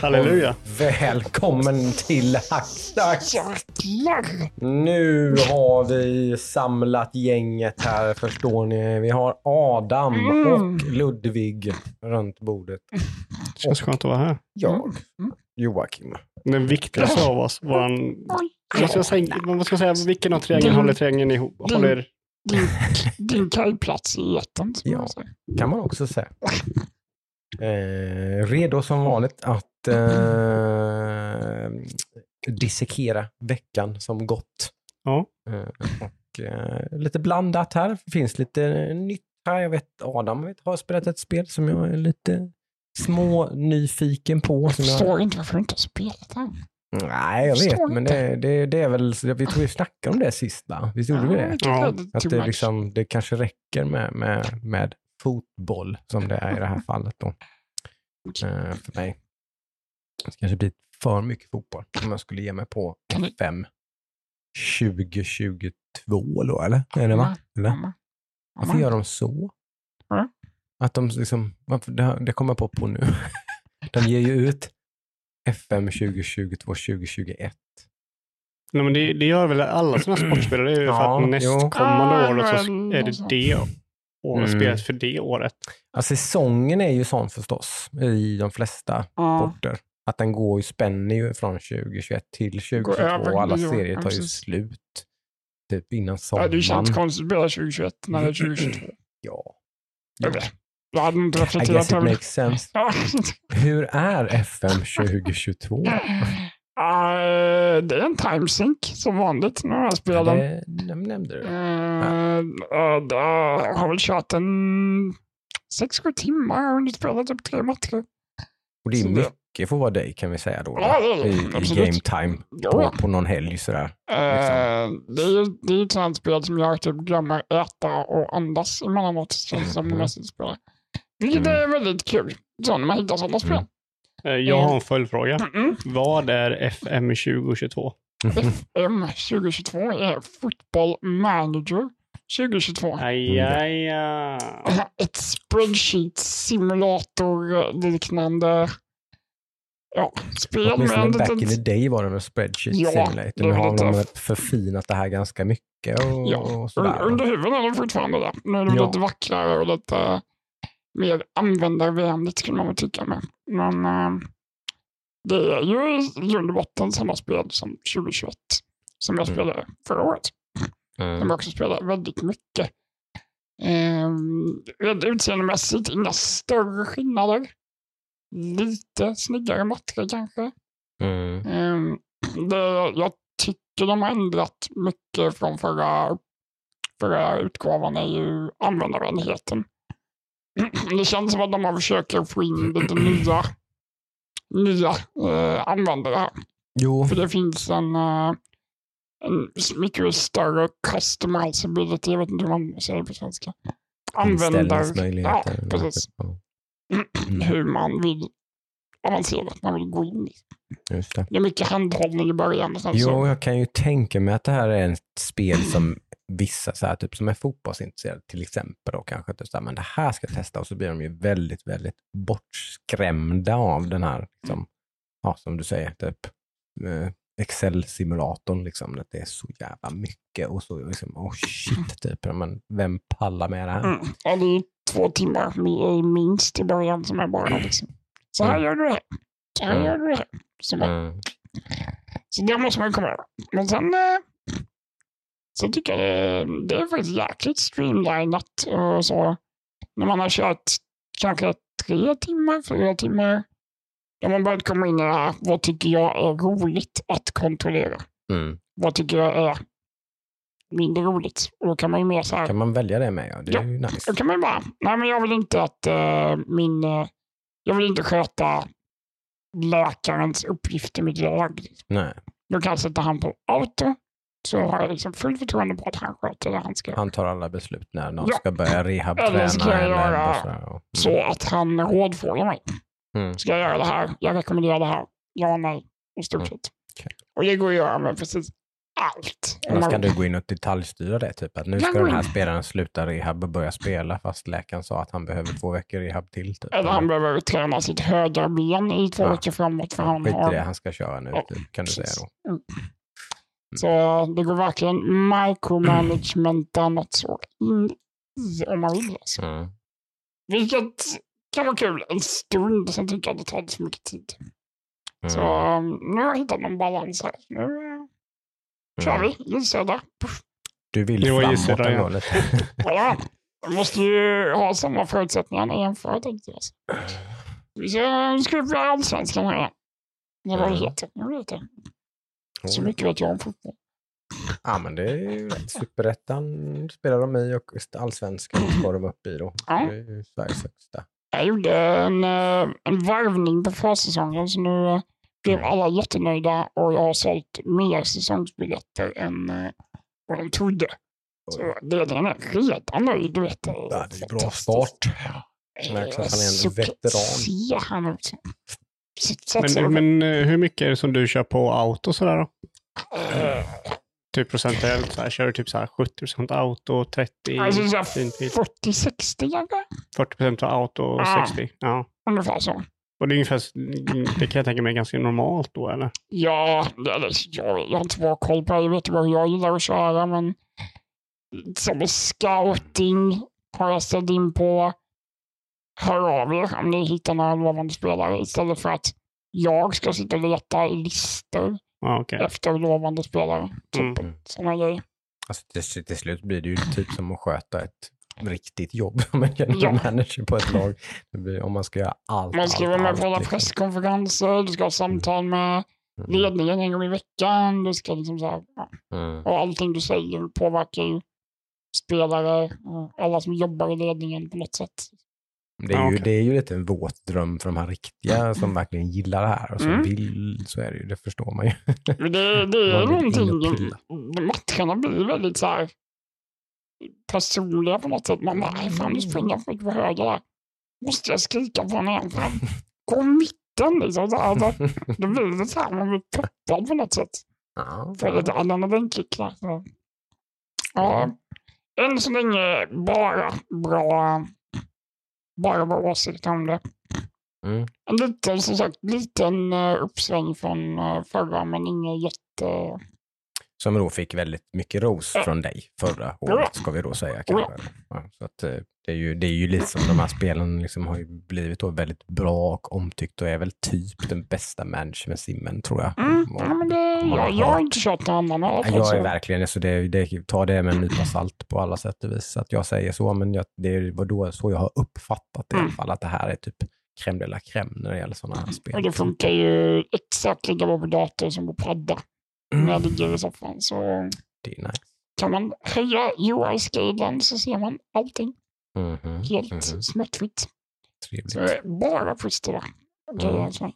Hallå! Halleluja. Och välkommen till Hackstacks. Jäklar! Nu har vi samlat gänget här förstår ni. Vi har Adam Mm. och Ludvig runt bordet. Känns skönt att vara här. Jag, Joakim. Den viktigaste av oss. Våran, vad ska jag säga, vad ska jag säga, vilken av triangeln håller triangeln ihop? Håller, Din, din kajplats i jätten. Ja. kan man också säga. Eh, redo som vanligt att eh, dissekera veckan som gått. ja. Eh, och eh, lite blandat här. Det finns lite nytt här. Jag vet Adam vet, har spelat ett spel som jag är lite små nyfiken på. Jag Som jag, förstår inte varför du inte har spelat här. nej, jag förstår vet, men det, det, det är väl, vi tror vi snackade om det sist va? Visst gjorde vi det? Ja, Att det, liksom, det kanske räcker med, med, med fotboll som det är i det här fallet då. Eh, för mig. Det kanske blir för mycket fotboll om jag skulle ge mig på Kan du- FM 2022 då eller? Är det va? Eller? Varför gör de så? Att de liksom, varför, det, det kommer jag på på nu. De ger ju ut FM 2022, 2021. Nej, men det, det gör väl alla sådana sportspelare. Det är ju för Ja, att nästkommande året så är men- det året Mm. spelet för det året. Ja, säsongen är ju sån förstås i de flesta Ja. sporter. Att den går ju, spänner ju från 2021 till 2022 över och alla serier ja, tar ju slut typ innan Ja, sommaren. det känns konstigt att spela 2021 när det är 2022. Ja. Eller, Jag hade inte I guess reflekterat it över det. makes sense. Ja. Hur är FM 2022? Ja, det är en timesync som vanligt när jag spelar. Det näm- nämnde du. Uh, jag har väl kört en 6-7 timmar. Har hunnit spela typ tre matcher. Och det är så det- mycket för att vara dig kan vi säga då. Ja, det det. I, I game time Ja, på, på någon helg sådär. Eh, det är ju det är ett sånt spel som jag typ glömmer äta och andas emellanåt. Känns det som när jag sitter och spelar. Vilket är väldigt kul. Så när man hittar sådana spel. Eh, Jag har en följdfråga. Mm. Vad är FM 2022? FM 2022 är Football Manager 2022. Aj, aj, aj. Ett spreadsheet simulator liknande ja, spel Åtminstone med back ett in the day var det väl spreadsheet Ja, simulator. Nu har de förfinat det här ganska mycket och, Ja, och sådär. Under huvudet är det fortfarande det. Nu är det Ja. lite vackrare och lite mer användarvänligt skulle man väl tycka med. Men eh, det är ju i grund och botten samma spel som 2021 som jag Mm. spelade förra året. Som Mm. jag också spelade väldigt mycket. Um, utseendemässigt inga större skillnader. Lite snyggare matcher kanske. Mm. Ehm, det, jag tycker de har ändrat mycket från förra, förra utgåvan är ju användarvänligheten. Det känns som att de försöker få in lite nya, nya eh, användare här. Jo, För det finns en, eh, en mycket större customizability, jag vet inte hur man säger på svenska. Användar, ja, precis. Mm. hur man vill avancerat man vill gå in i. Just det. Det är mycket handhållning i början. Och sen så, Jo, jag kan ju tänka mig att det här är ett spel som vissa så här, typ, som är fotbollsintresserade till exempel då kanske typ, så här, men det här ska jag testa och så blir de ju väldigt, väldigt bortskrämda av den här, liksom, ja, som du säger, typ eh, Excel-simulatorn, liksom, att det är så jävla mycket och så liksom, oh shit, typ, men vem pallar med det här? Mm. Ja, det är två timmar mi- minst i början som är bara liksom. Så här Mm. gör du det. Så här Mm. gör du det. Så, Mm. så det måste man komma över. Men sen så tycker jag det, det är faktiskt jäkligt streamlinat och så. När man har kört kanske tre timmar, fyra timmar. Då har man börjat komma in i det här. Vad tycker jag är roligt att kontrollera? Mm. Vad tycker jag är mindre roligt? Och då kan man ju mer så här. Kan man välja det med? Ja, det är Ja. ju nice. Då kan man bara, nej men jag vill inte att eh, min, eh, jag vill inte sköta läkarens uppgifter mitt lag. Nej, Då kan jag sätta han på auto. Så har jag liksom fullt förtroende på att han sköter det han ska. han tar alla beslut när någon Ja. ska börja rehabträna. Eller ska jag göra och sådär. Mm. Så att han rådfrågar mig. Mm. Ska jag göra det här? Jag rekommenderar det här. Ja, nej, i stort Mm. sett. Okej. Och det går att göra med precis allt. Man- kan du gå in och detaljstyra det. Typ att nu ska den här spelaren sluta rehab och börja spela fast läkaren sa att han behöver två veckor rehab till. Typ. Eller han behöver träna sitt högra ben i två Ja. veckor framåt för han Skit i har... det, han ska köra nu Ja, typ, kan du säga precis. då. Mm. Så det går verkligen micromanagement något så in i om man vill. Alltså. Mm. Vilket kan vara kul en stund, sen tycker jag det tar för mycket tid. Så Mm. um, nu har jag hittat någon balans här. Nu uh, kör Mm. vi, J-Södra. Du vill Det var framåt ändå lite. Ja, jag måste ju ha samma förutsättningar när jag jämför tänkte jag. Vi ska- Nu ska vi börja allsvenskan här. igen. Det var det Mm. heter. Jag vet det. Så mycket vet jag om fotboll. Ja, men det är ju rätt. Superettan spelar de i och allsvenskan ska de upp i då. Ja. Det är ju Sveriges högsta. Jag gjorde en, eh, en varvning på försäsongen så nu eh, blev alla jättenöjda och jag har sålt mer säsongsbiljetter än eh, vad de trodde. Så ledningen är redan nöjd. Du vet, Ja, det är bra start. Märks att han är en veteran. Ser han ut satsar Men, men eh, hur mycket är det som du kör på auto sådär då? Eh, Typ procentuellt, så här, kör du typ så här 70% auto, 30 Alltså så här finfil, 40-60 kanske? 40% auto och Ja. 60? Ja. Ungefär så. Och det är ungefär, det kan jag tänka mig är ganska normalt då eller? Ja, det- eller, jag, jag har inte bra koll på det. Jag vet vad jag gillar att köra, men som scouting har jag ställt in på hör av er om ni hittar några lovande spelare istället för att jag ska sitta och leta i listor Ja, okej. efter lovande spelare. Typ Mm. sådana grejer. Alltså, till, till slut blir det ju typ som att sköta ett riktigt jobb som en general Ja. manager på ett lag. Om man ska göra allt, Man ska allt, vara med allt, på alla liksom. presskonferenser, du ska ha samtal med Mm. ledningen en gång i veckan. Du ska liksom så här, ja. Mm. Och allting du säger påverkar ju spelare och alla som jobbar i ledningen på något sätt. Det är, ju, okej. det är ju lite en våt dröm för de här riktiga som verkligen gillar det här och som Mm. vill, så är det ju, det förstår man ju. Det, det är någonting, matcherna blir väldigt så här personliga på något sätt. Man bara, "Nej, fan nu springer jag för på höger där. Måste jag skrika på honom igen? Gå mitten liksom. Så här, så, det blir lite så här, man blir peppad på något sätt. Ja, Får lite adrenalinkick där. Ja, än så länge bara bra, bara bra åsikter om det. Mm. En liten, som sagt, liten uh, uppsväng från uh, förra, men inget jätte... Som då fick väldigt mycket ros Ja. från dig förra året, ska vi då säga. Kanske. Ja, så att, eh, det, är ju, det är ju lite som de här spelen liksom har blivit då väldigt bra och omtyckt och är väl typ den bästa management-simmen tror jag. Mm, ja, det, jag, har jag har hört. inte kört någon annan. Ja, fall, Jag är verkligen, så det, det, ta det med en nypa salt på alla sätt och vis. Så att jag säger så, men jag, det var då så jag har uppfattat det i alla Mm. fall, att det här är typ crème de la crème när det gäller sådana här spel. Och det funkar ju exakt lika bra på dator som på padda när jag ligger i soffan. Så Det är nice. kan man höja UI-scalen så ser man allting Mhm, helt mhm. smärtfritt. Trevligt. Så det är bara positiva grejer. Mm. alltså.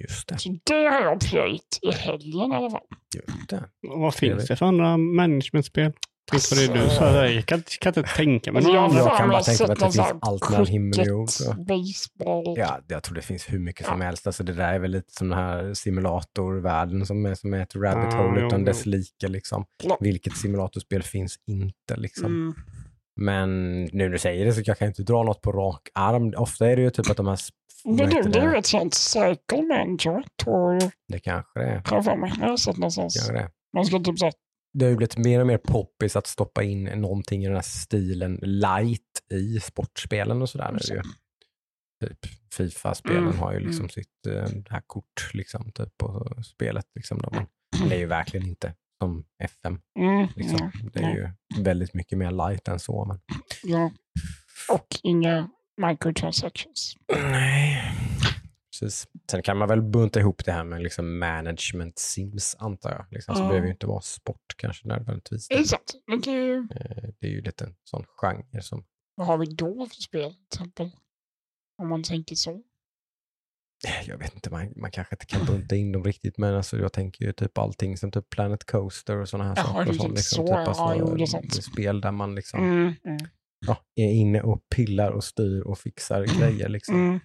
Just det. Så det har jag plöjt i helgen i alla fall. Just det. Och Vad finns det för andra managementspel? Tänk på det du sa, jag kan, kan inte tänka mig Alltså, jag. Jag kan bara tänka mig att det finns allt mellan himmel och jord, baseball. Ja, jag tror det finns hur mycket som Ja. helst. Alltså det där är väl lite som den här simulatorvärlden som är, som är ett rabbit hole jo, utan jo. dess like. Liksom. Vilket simulatorspel finns inte? Liksom. Mm. Men nu när du säger det så jag kan inte dra något på rak arm. Ofta är det ju typ att de här... Det, vad det, är ett sånt cycle manager, tror jag. det kanske det är. Jag har sett någonstans. Kanske det. Man ska typ såhär, Det har ju blivit mer och mer poppis att stoppa in någonting i den här stilen light i sportspelen och sådär. nu ju. Typ Fifa-spelen Mm, har ju liksom mm. sitt eh, det här kort liksom, typ, på spelet. Liksom, man, det är ju verkligen inte som FM. mm, Liksom. ja, Det är ju väldigt mycket mer light än så. Men... ja. Och inga microtransactions. Nej. Precis. Sen kan man väl bunta ihop det här med liksom management sims antar jag. Liksom. Så Ja. det behöver ju inte vara sport kanske nödvändigtvis. Kan ju, Eh, Det är ju lite en sån genre som vad har vi då för spel till exempel? Om man tänker så. Jag vet inte, man, man kanske inte kan bunta in dem riktigt, men alltså, jag tänker ju typ allting som typ Planet Coaster och sådana här Jaha, saker. liksom, så, typ, ja. alltså, Ja, jo, sant. Spel där man liksom, Mm, mm, ja, är inne och pillar och styr och fixar grejer liksom, mm.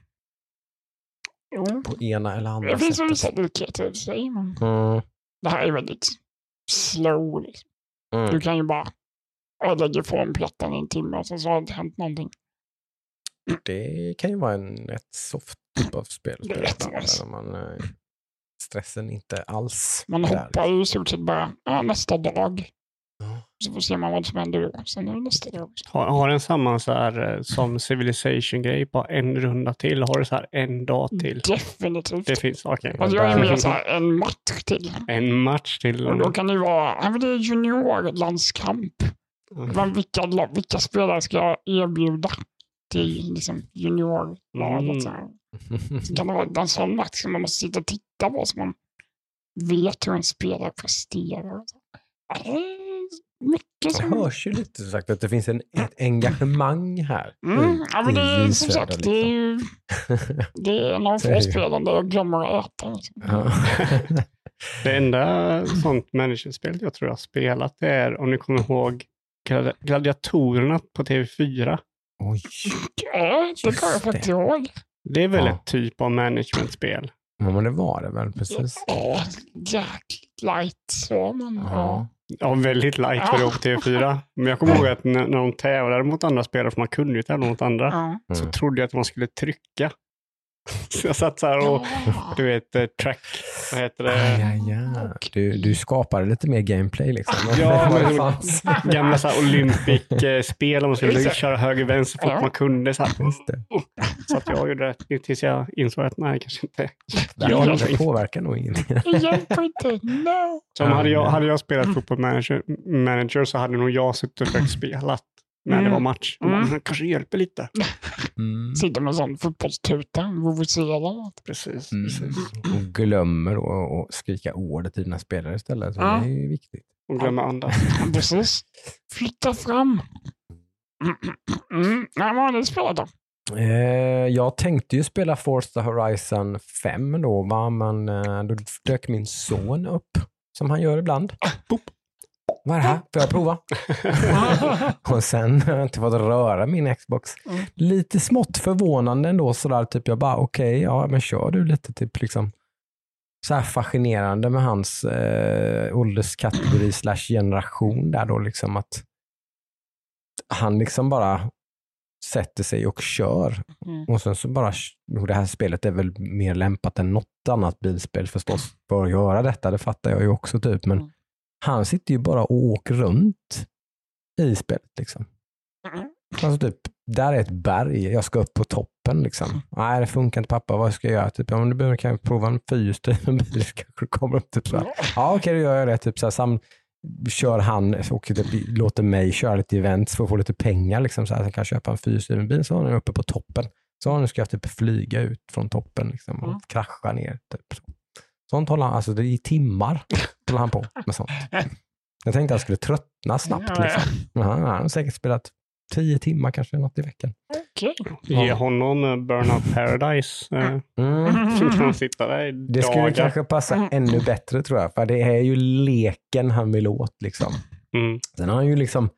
På ena eller andra det finns sättet. vissa likheter i sig, men Mm, det här är väldigt slow. Liksom. Mm. Du kan ju bara lägger ifrån plattan i en timme och sen så har det hänt någonting. Det kan ju vara en rätt soft typ av spel. Nice. man, eh, stressen inte alls Man där. hoppar ju i stort sett bara ja, nästa dag. Ja. Så får se man vad som händer då. Sen är det nästa dag. Har, har den samma så här eh, som Civilization-grej, bara en runda till? Har du så här en dag till? Definitivt. Det finns, okej. Alltså jag är med så här, en match till. En match till. Och då kan det ju vara, ja, men det är juniorlandskamp. Mm. Men vilka, vilka spelare ska jag erbjuda till liksom, juniorlaget? Mm. Här. Så kan det vara en sån match som man måste sitta och titta på så man vet hur en spelare presterar. det Mycket Det hörs ju lite som sagt att det finns en, ett engagemang här. Mm, ja, men det är som sagt, det är ju det är en av det få spelen där jag glömmer att äta. Liksom. Ja. Det enda sånt managerspel jag tror jag har spelat det är, om ni kommer ihåg, gladi- Gladiatorerna på TV4. Oj. Ja, det kommer jag faktiskt det. ihåg. Det är väl Ja. ett typ av managementspel? Ja, men det var det väl precis. Ja, jäkligt light så, men ja. Ja. Ja, väldigt light på TV4. Men jag kommer ihåg att när, när de tävlade mot andra spelare, för man kunde ju tävla mot andra, ja. så Mm. trodde jag att man skulle trycka. Så jag satt så här och, Ja. du vet, eh, track, vad heter det? Aj, aj, aj. Du, du skapade lite mer gameplay liksom. Ja, det men- fanns. Gamla så här Olympic-spel, om man skulle det. köra höger vänster så fort Ja. man kunde. Så, här. Det. så att jag gjorde det tills jag insåg att nej, kanske inte. Det, Ja, ja, det påverkar nog ingenting. Det hjälper inte. No. Så om hade, jag, Ja. hade jag spelat fotboll manager, manager så hade nog jag suttit och försökt spela när det var match. Och bara, Mm. "Men kanske hjälper lite. Mm. Sitter med en sån fotbollstuta, vuvuzela. Precis, Mm. precis. Och glömmer då att skrika ordet till dina spelare istället. Så Ja. Det är viktigt. Och glömma andas. Precis. Flytta fram. Mm, mm, mm. Nej, vad har ni spelat då? Eh, jag tänkte ju spela Forza Horizon 5 då, va? men eh, då dök min son upp, som han gör ibland. Boop. Vad är det här? Får jag prova? Och sen har jag inte fått röra min Xbox. Mm. Lite smått förvånande ändå sådär, typ jag bara okej, ja men kör du lite typ liksom. Så här fascinerande med hans eh, ålderskategori slash generation där då liksom att han liksom bara sätter sig och kör. Mm. Och sen så bara, och det här spelet är väl mer lämpat än något annat bilspel förstås för att göra detta, det fattar jag ju också typ, men Mm. Han sitter ju bara och åker runt i spelet liksom. Mm. Alltså typ, där är ett berg, jag ska upp på toppen liksom. Nej, det funkar inte pappa, vad ska jag göra? Typ, men du behöver kan jag prova en fyrhjulsdriven bil, så kanske du kommer upp typ så här. Ja, okej, då gör jag det. Typ så här, sam, kör han och typ, låter mig köra lite events för att få lite pengar. Liksom, så här, kan jag köpa en fyrhjulsdriven bil, så har han uppe på toppen. Så nu ska jag typ flyga ut från toppen liksom, och Mm. krascha ner. Typ. så. Sånt håller han, alltså det är i timmar håller han på med sånt. Jag tänkte att han skulle tröttna snabbt. Ja, Liksom. Men han, har säkert spelat tio timmar kanske, något i veckan. Okej. Ge honom eh, Burnout Paradise. Eh, Mm. sitta där i Det skulle kanske passa Mm. ännu bättre tror jag, för det är ju leken han vill åt. Liksom. Mm. Sen har han ju liksom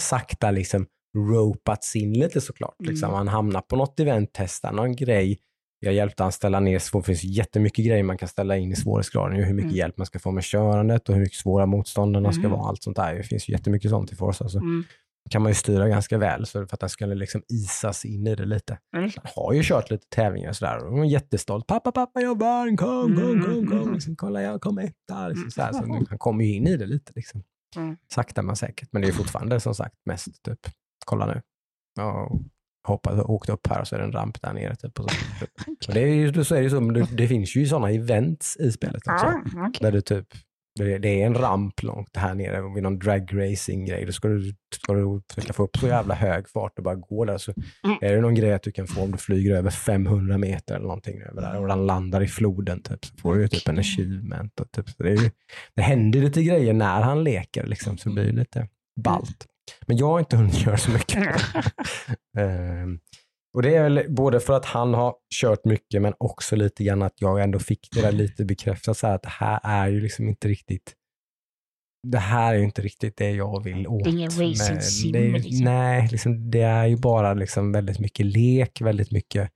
sakta liksom ropats in lite såklart. Liksom. Mm. Han hamnar på något event, testar någon grej. Jag hjälpte han ställa ner, svår- det finns jättemycket grejer man kan ställa in i svårighetsgraden. Hur mycket Mm. hjälp man ska få med körandet och hur mycket svåra motståndarna ska Mm. vara. Allt sånt där. Det finns ju jättemycket sånt i Forza. Så Mm. kan man ju styra ganska väl så för att han skulle liksom isas in i det lite. Mm. Han har ju kört lite tävlingar och sådär och han är jättestolt. Pappa, pappa, jag vann, kom, kom, kom, kom. Liksom, kolla, jag kom etta. Liksom, så här. så nu- han kommer ju in i det lite. Liksom. Mm. Sakta men säkert. Men det är fortfarande som sagt mest typ, kolla nu. Jag hoppade, åkte upp här och så är det en ramp där nere. Typ, och så, och det, är ju, så är det, så, det, det finns ju sådana events i spelet också. Ja, okej. Där du typ, det är en ramp långt här nere vid någon dragracing-grej. Då ska du, ska du försöka få upp så jävla hög fart och bara gå där. Så Mm. är det någon grej att du kan få om du flyger över 500 meter eller någonting över där och den landar i floden. Typ, så får du ju typ en achievement. Och typ, så det, är ju, det händer lite grejer när han leker liksom, så det blir lite ballt. Men jag har inte hunnit göra så mycket. Ehm, och det är väl både för att han har kört mycket men också lite grann att jag ändå fick det där lite bekräftat så här att det här är ju liksom inte riktigt det här är ju inte riktigt det jag vill åt. Det är ingen racing sim, liksom. Nej, liksom, det är ju bara liksom väldigt mycket lek, väldigt mycket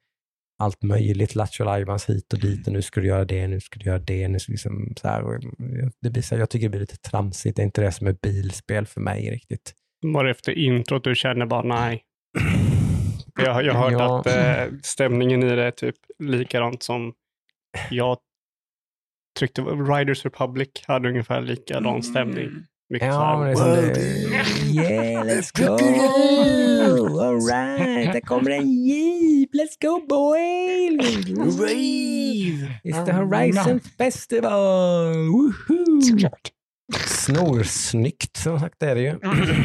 allt möjligt, Lattjo Lajbans hit och dit och nu ska du göra det, nu ska du göra det. Nu ska liksom så här, det blir jag tycker det blir lite tramsigt, det är inte det som är bilspel för mig riktigt. Var det efter introt du kände bara nej? Jag, jag har hört Ja. att eh, stämningen i det är typ likadant som jag tryckte. Riders Republic hade ungefär likadan stämning. Mycket så Ja, här, men det är som "Wow, det, yeah, let's go! Alright, där kommer en jeep, let's go boy! Rave! It's the Horizon Festival! Woohoo! Såklart. Snorsnyggt, som sagt är det ju.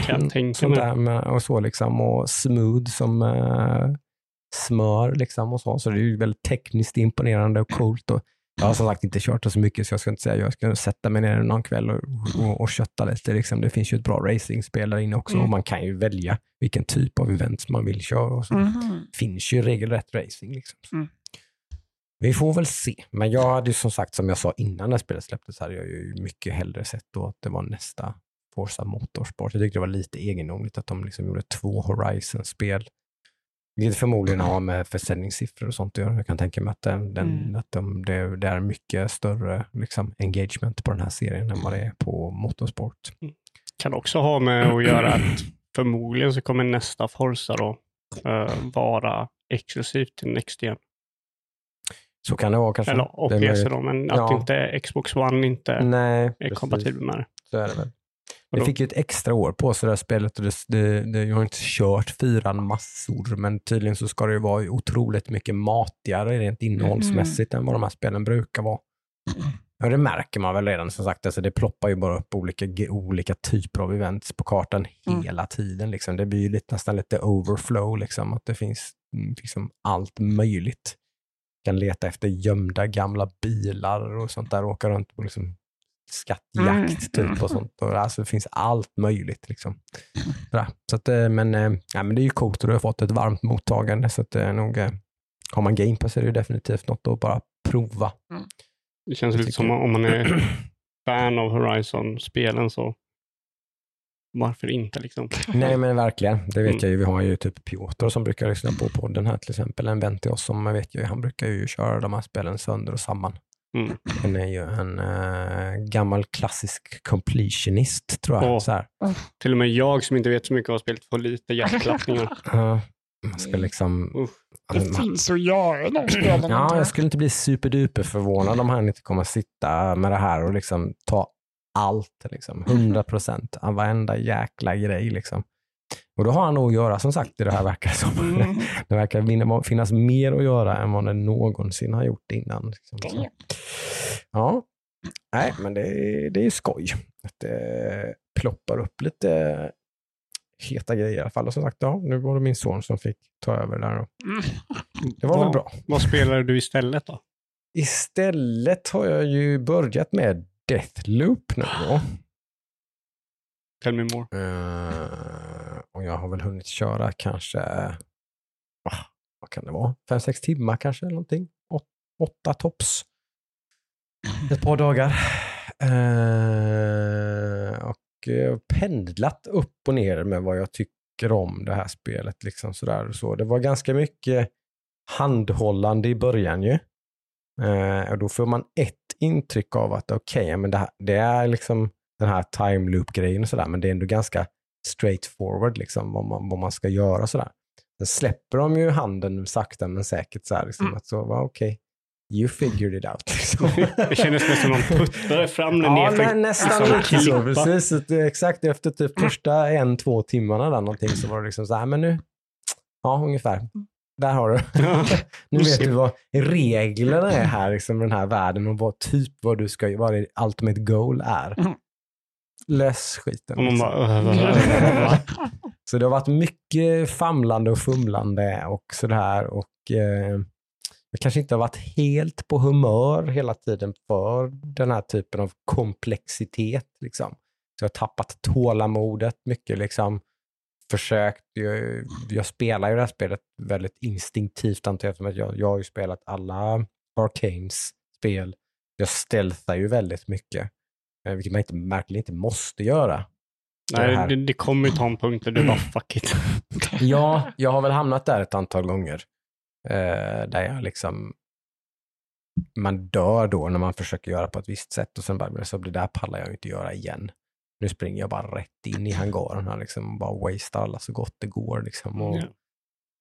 Jag Sånt där med, och så liksom, och smooth som eh, smör liksom och så. Så det är ju väldigt tekniskt imponerande och coolt. Och jag har som sagt inte kört det så mycket så jag ska inte säga, jag ska sätta mig ner någon kväll och, och, och kötta lite. Liksom. Det finns ju ett bra racingspel där inne också Mm. och man kan ju välja vilken typ av event man vill köra. Och så. Mhm. finns ju regelrätt racing. Liksom. Mm. Vi får väl se. Men jag hade ju som sagt, som jag sa innan när spelet släpptes, hade jag ju mycket hellre sett då att det var nästa Forza Motorsport. Jag tyckte det var lite egendomligt att de liksom gjorde två Horizon-spel. Vilket förmodligen har med försäljningssiffror och sånt att göra. Jag kan tänka mig att, den, den, Mm. att de, det, det är mycket större liksom, engagement på den här serien än vad det är på Motorsport. Kan också ha med att göra att förmodligen så kommer nästa Forza då eh, vara exklusivt till Next Gen. Så kan det vara kanske. Eller och PC då, men Ja. att inte Xbox One inte Nej, är precis. kompatibel med det. Så är det väl. Det fick ju ett extra år på sig det här spelet och det, det, det, jag har inte kört fyran massor men tydligen så ska det ju vara otroligt mycket matigare rent innehållsmässigt än vad de här spelen brukar vara. Ja, det märker man väl redan som sagt, alltså det ploppar ju bara upp olika, olika typer av events på kartan Mm. hela tiden. Liksom. Det blir ju lite, nästan lite overflow, liksom, att det finns mm, liksom, allt möjligt. Kan leta efter gömda gamla bilar och sånt där, åka runt på liksom, skattjakt Mm. typ och sånt. Och, alltså, det finns allt möjligt. Liksom. Sådär. Så att, eh, men, eh, ja, men det är ju coolt och du har fått ett varmt mottagande så att det är nog, eh, har man Game Pass är det ju definitivt något att bara prova. Det känns lite som om man är fan av Horizon-spelen så varför inte liksom? Nej men verkligen, det vet Mm. jag ju. Vi har ju typ Piotr som brukar lyssna på podden här till exempel. En vän till oss som jag vet ju, han brukar ju köra de här spelen sönder och samman. Mm. Han är ju en eh, gammal klassisk completionist tror jag. Åh. Så här. Till och med jag som inte vet så mycket har spelat får lite hjärtklappningar. Man ska liksom... Usch. Det man- finns att göra i de spelen. Ja, jag skulle inte bli superduper förvånad om han inte kommer sitta med det här och liksom ta allt, liksom, 100 procent av varenda jäkla grej. Liksom. Och då har han nog att göra som sagt i det här verkar det som. Mm. Det verkar vinna- finnas mer att göra än vad det någonsin har gjort innan. Liksom. Ja, nej, men det, är- det är skoj att det ploppar upp lite heta grejer i alla fall. Och som sagt, ja, nu var det min son som fick ta över där. och. Det var väl bra. Vad spelar du istället då? Istället har jag ju börjat med Deathloop nu då. Tell me more. Eh, och jag har väl hunnit köra kanske, ah, vad kan det vara, fem, sex timmar kanske, eller någonting. Åt, åtta tops. Ett par dagar. Eh, och har pendlat upp och ner med vad jag tycker om det här spelet. Liksom sådär och så. Det var ganska mycket handhållande i början ju. Eh, och då får man ett intryck av att okej, men det, här, det är liksom den här time loop-grejen och sådär, men det är ändå ganska straightforward liksom, vad, man, vad man ska göra och sådär. Sen släpper de ju handen sakta men säkert så här, liksom, Mm. att så, va, okej, you figured it out. Liksom. Det kändes nästan som de puttade fram den Ja, ner nä, nästan liksom, lite så. Precis, att exakt efter typ första en, två timmarna där någonting så var det liksom så här, men nu, ja ungefär, där har du. Nu vet du vad reglerna är här liksom, i den här världen och vad typ vad du ska, vad det ultimate goal är. Mm. Lös skiten. liksom. Så det har varit mycket famlande och fumlande och sådär. Och eh, jag kanske inte har varit helt på humör hela tiden för den här typen av komplexitet. Liksom. Så jag har tappat tålamodet mycket. Liksom. Försökt, jag, jag spelar ju det här spelet väldigt instinktivt antar jag, eftersom att jag, jag har ju spelat alla Arcanes spel. Jag stealthar ju väldigt mycket, eh, vilket man inte, märkligt inte måste göra. det. Nej, det, det kommer ju ta en punkt där du bara fuck it. Ja, jag har väl hamnat där ett antal gånger. Eh, där jag liksom, man dör då när man försöker göra på ett visst sätt och sen bara, så det där pallar jag inte göra igen. Nu springer jag bara rätt in i hangaren här liksom, och bara wastear alla så gott det går. Liksom, och, Ja.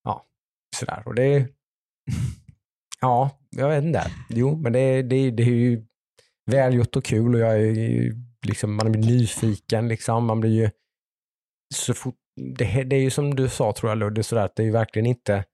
ja, sådär. Och det, ja, jag vet inte. Jo, men det, det, det är ju välgjort och kul och jag är ju liksom, man blir nyfiken liksom. Man blir ju så fort, det, det är ju som du sa tror jag Ludde, sådär att det är ju verkligen inte,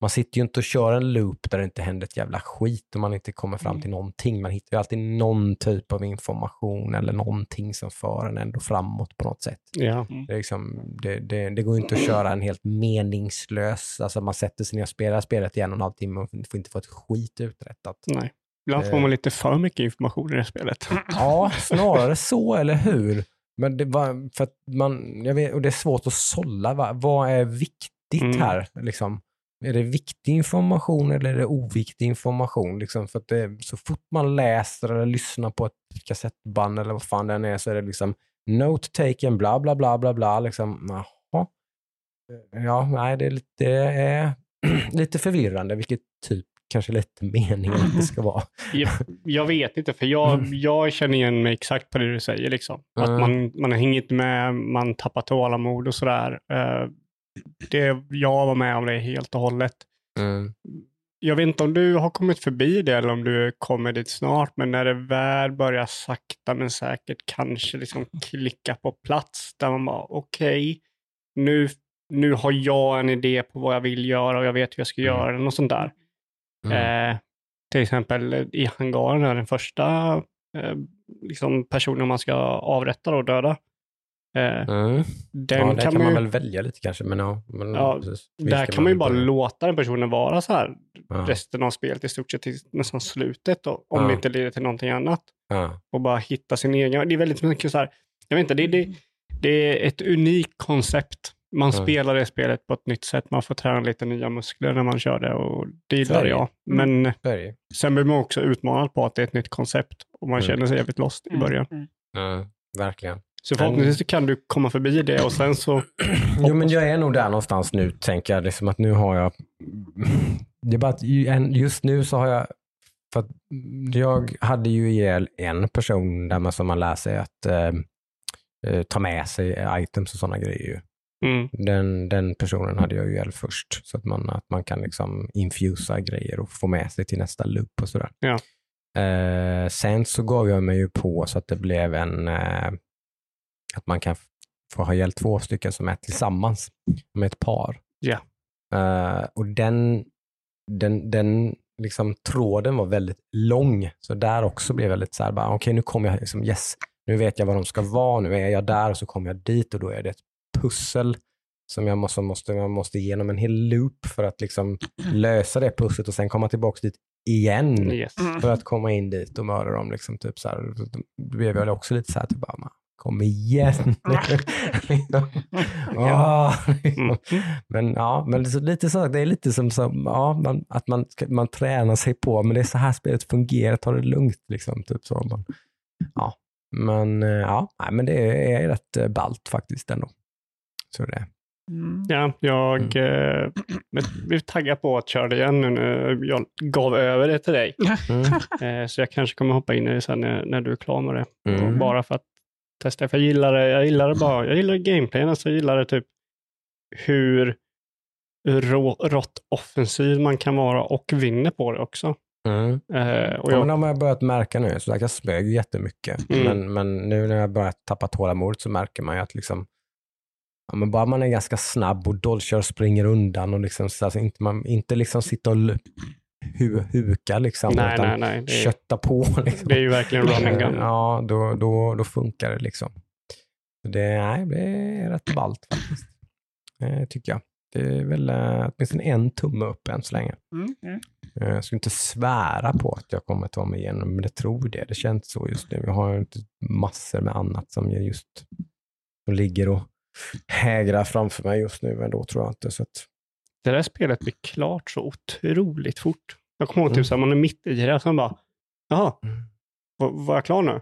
man sitter ju inte och kör en loop där det inte händer ett jävla skit och man inte kommer fram till någonting. Man hittar ju alltid någon typ av information eller någonting som för en ändå framåt på något sätt. Ja. Det, är liksom, det, det, det går ju inte att köra en helt meningslös, alltså man sätter sig ner och spelar spelet i en och en halv timme och får inte få ett skit uträttat. Nej. Ibland får man lite för mycket information i det spelet. Ja, snarare så, eller hur? Men det var, för att man, jag vet, och det är svårt att sålla, va? vad är viktigt Mm. här? Liksom? Är det viktig information eller är det oviktig information? Liksom, för att det, så fort man läser eller lyssnar på ett kassettband eller vad fan det än är så är det liksom note taken, bla bla bla bla bla. Liksom, jaha. Ja, nej, det är lite, det är lite förvirrande, vilket typ kanske lite meningen att det ska vara. Jag, jag vet inte, för jag, jag känner igen mig exakt på det du säger. Liksom. Att Mm. man, man har hängt med, man tappar tålamod och sådär. Eh, det, jag var med om det helt och hållet. Mm. Jag vet inte om du har kommit förbi det eller om du kommer dit snart, men när det väl börjar sakta men säkert kanske liksom klicka på plats där man bara okej, nu, nu har jag en idé på vad jag vill göra och jag vet hur jag ska Mm. göra den och sånt där. Mm. Eh, till exempel i hangaren, är den första eh, liksom personen man ska avrätta och döda. Mm. den ja, kan, där kan man man ju, väl välja lite kanske, men ja. Men, Ja, där kan man ju bara låta den personen vara så här Ja. resten av spelet i stort sett till nästan slutet då, om Ja. det inte leder till någonting annat. Ja. Och bara hitta sin egen. Det är väldigt mycket så här, jag vet inte, det, det, det är ett unikt koncept. Man Ja. spelar det spelet på ett nytt sätt. Man får träna lite nya muskler när man kör det och det gillar jag. Men är det ju. sen blir man också utmanad på att det är ett nytt koncept och man Mm. känner sig jävligt lost i början. Ja, verkligen. Så förhoppningsvis kan du komma förbi det och sen så, Jo, men jag är nog där någonstans nu, tänker jag. Liksom att nu har jag... Det är bara att just nu så har jag... För jag hade ju ihjäl en person där man, som man lär sig att eh, eh, ta med sig items och sådana grejer. mm, Den, den personen hade jag ju ihjäl först, så att man, att man kan liksom infusa grejer och få med sig till nästa loop och sådär. Ja. Eh, sen så gav jag mig ju på så att det blev en, eh, att man kan få ha ihjäl två stycken som är tillsammans, med ett par. Ja. Eh, och den, den, den liksom, tråden var väldigt lång, så där också blev jag lite så här, okej nu kommer jag, liksom, yes, nu vet jag var de ska vara, nu är jag där och så kommer jag dit och då är det ett pussel som jag måste, måste, man måste igenom en hel loop för att liksom lösa det pusslet och sen komma tillbaka dit igen yes. för att komma in dit och mörda dem. Liksom, typ så här. Då blev jag också lite så här, typ bara, "Man, kom igen. Liksom. Mm. Men ja, men det är så- lite så, det är lite som, som ja, man, att man, man tränar sig på, men det är så här spelet fungerar, ta det lugnt. Liksom, typ så. Man, ja. Men eh, ja, nej, men det är rätt eh, ballt faktiskt ändå. Så det. Mm. Ja, jag eh, men blev taggad på att köra det igen nu när jag gav över det till dig. Mm. Eh, så jag kanske kommer hoppa in i det sen när, när du är klar med det. Mm. Bara för att testa. För jag gillar det, jag gillar det bara. Jag gillar gameplayen, alltså jag gillar det typ hur rå, rått offensiv man kan vara och vinner på det också. Mm. Eh, och Ja, jag, men de har jag börjat märka nu. Så jag smög jättemycket. Mm. Men, men nu när jag börjat tappa tålamodet så märker man ju att liksom, ja, men bara man är ganska snabb och dodgar och springer undan och liksom, så alltså inte, man, inte liksom sitta och hu, huka liksom, nej, utan nej, nej. Det är, kötta på. Liksom. det är ju verkligen run and gun. Ja, då, då, då funkar det liksom. Det, nej, det är rätt ballt faktiskt. Det tycker jag. Det är väl eh, åtminstone en tumme upp än så länge. Mm. Mm. Eh, Jag skulle inte svära på att jag kommer ta mig igenom, men det tror det. Det känns så just nu. Jag har massor med annat som jag just som ligger och hägrar framför mig just nu, men då tror jag inte. Så att, Det där spelet blir klart så otroligt fort. Jag kommer ihåg Mm. typ så här, man är mitt i det och sen bara, jaha, var, var jag klar nu?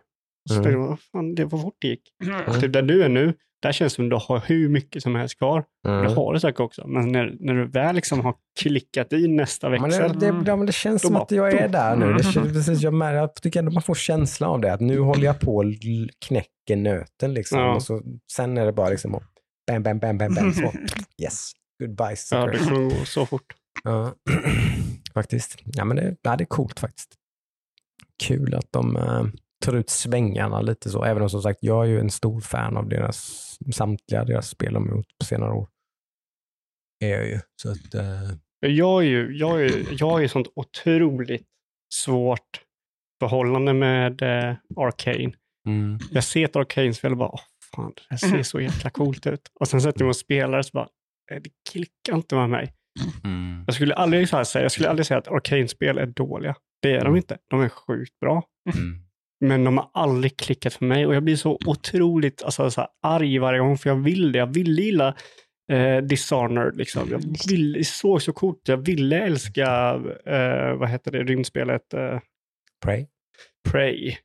Så Mm. tänkte jag, vad fan, det var fort det gick. Mm. Typ där du är nu, där känns det som du har hur mycket som helst kvar. Mm. Det har du säkert också, men när, när du väl liksom har klickat i nästa Men växel, det, det, ja, men det känns som bara- att jag är där nu. Det känns, precis, jag, mär, jag tycker ändå man får känslan av det. Att nu håller jag på och knäcker nöten. Liksom. Ja. Och så, sen är det bara liksom att bam, bam, bam, bam, bam. Så, yes, goodbye ja, sucker. det kommer gå så fort. Ja, faktiskt. Ja, men det, ja, det är coolt faktiskt. Kul att de uh, tar ut svängarna lite så. Även om som sagt, jag är ju en stor fan av deras, samtliga deras spel de gjort på senare år. Är jag ju. Så att, eh, Jag är ju, jag är, jag ju sånt otroligt svårt förhållande med eh, Arcane. mm, Jag ser ett Arcane-spel och bara, åh fan, det ser så jäkla coolt ut. Och sen sätter jag mig och spelar och så bara, "Nej, det klickar inte med mig. mm, Jag skulle aldrig, så säga, jag skulle aldrig säga att Arcane-spel är dåliga. Det är de Mm. inte. De är sjukt bra. mm. Men de har aldrig klickat för mig och jag blir så otroligt alltså, så här, arg varje gång för jag vill det. Jag ville gilla eh, Dishonored. Liksom. Jag vill, det såg så coolt. Jag ville älska, eh, vad heter det, rymdspelet eh, Prey. Prey.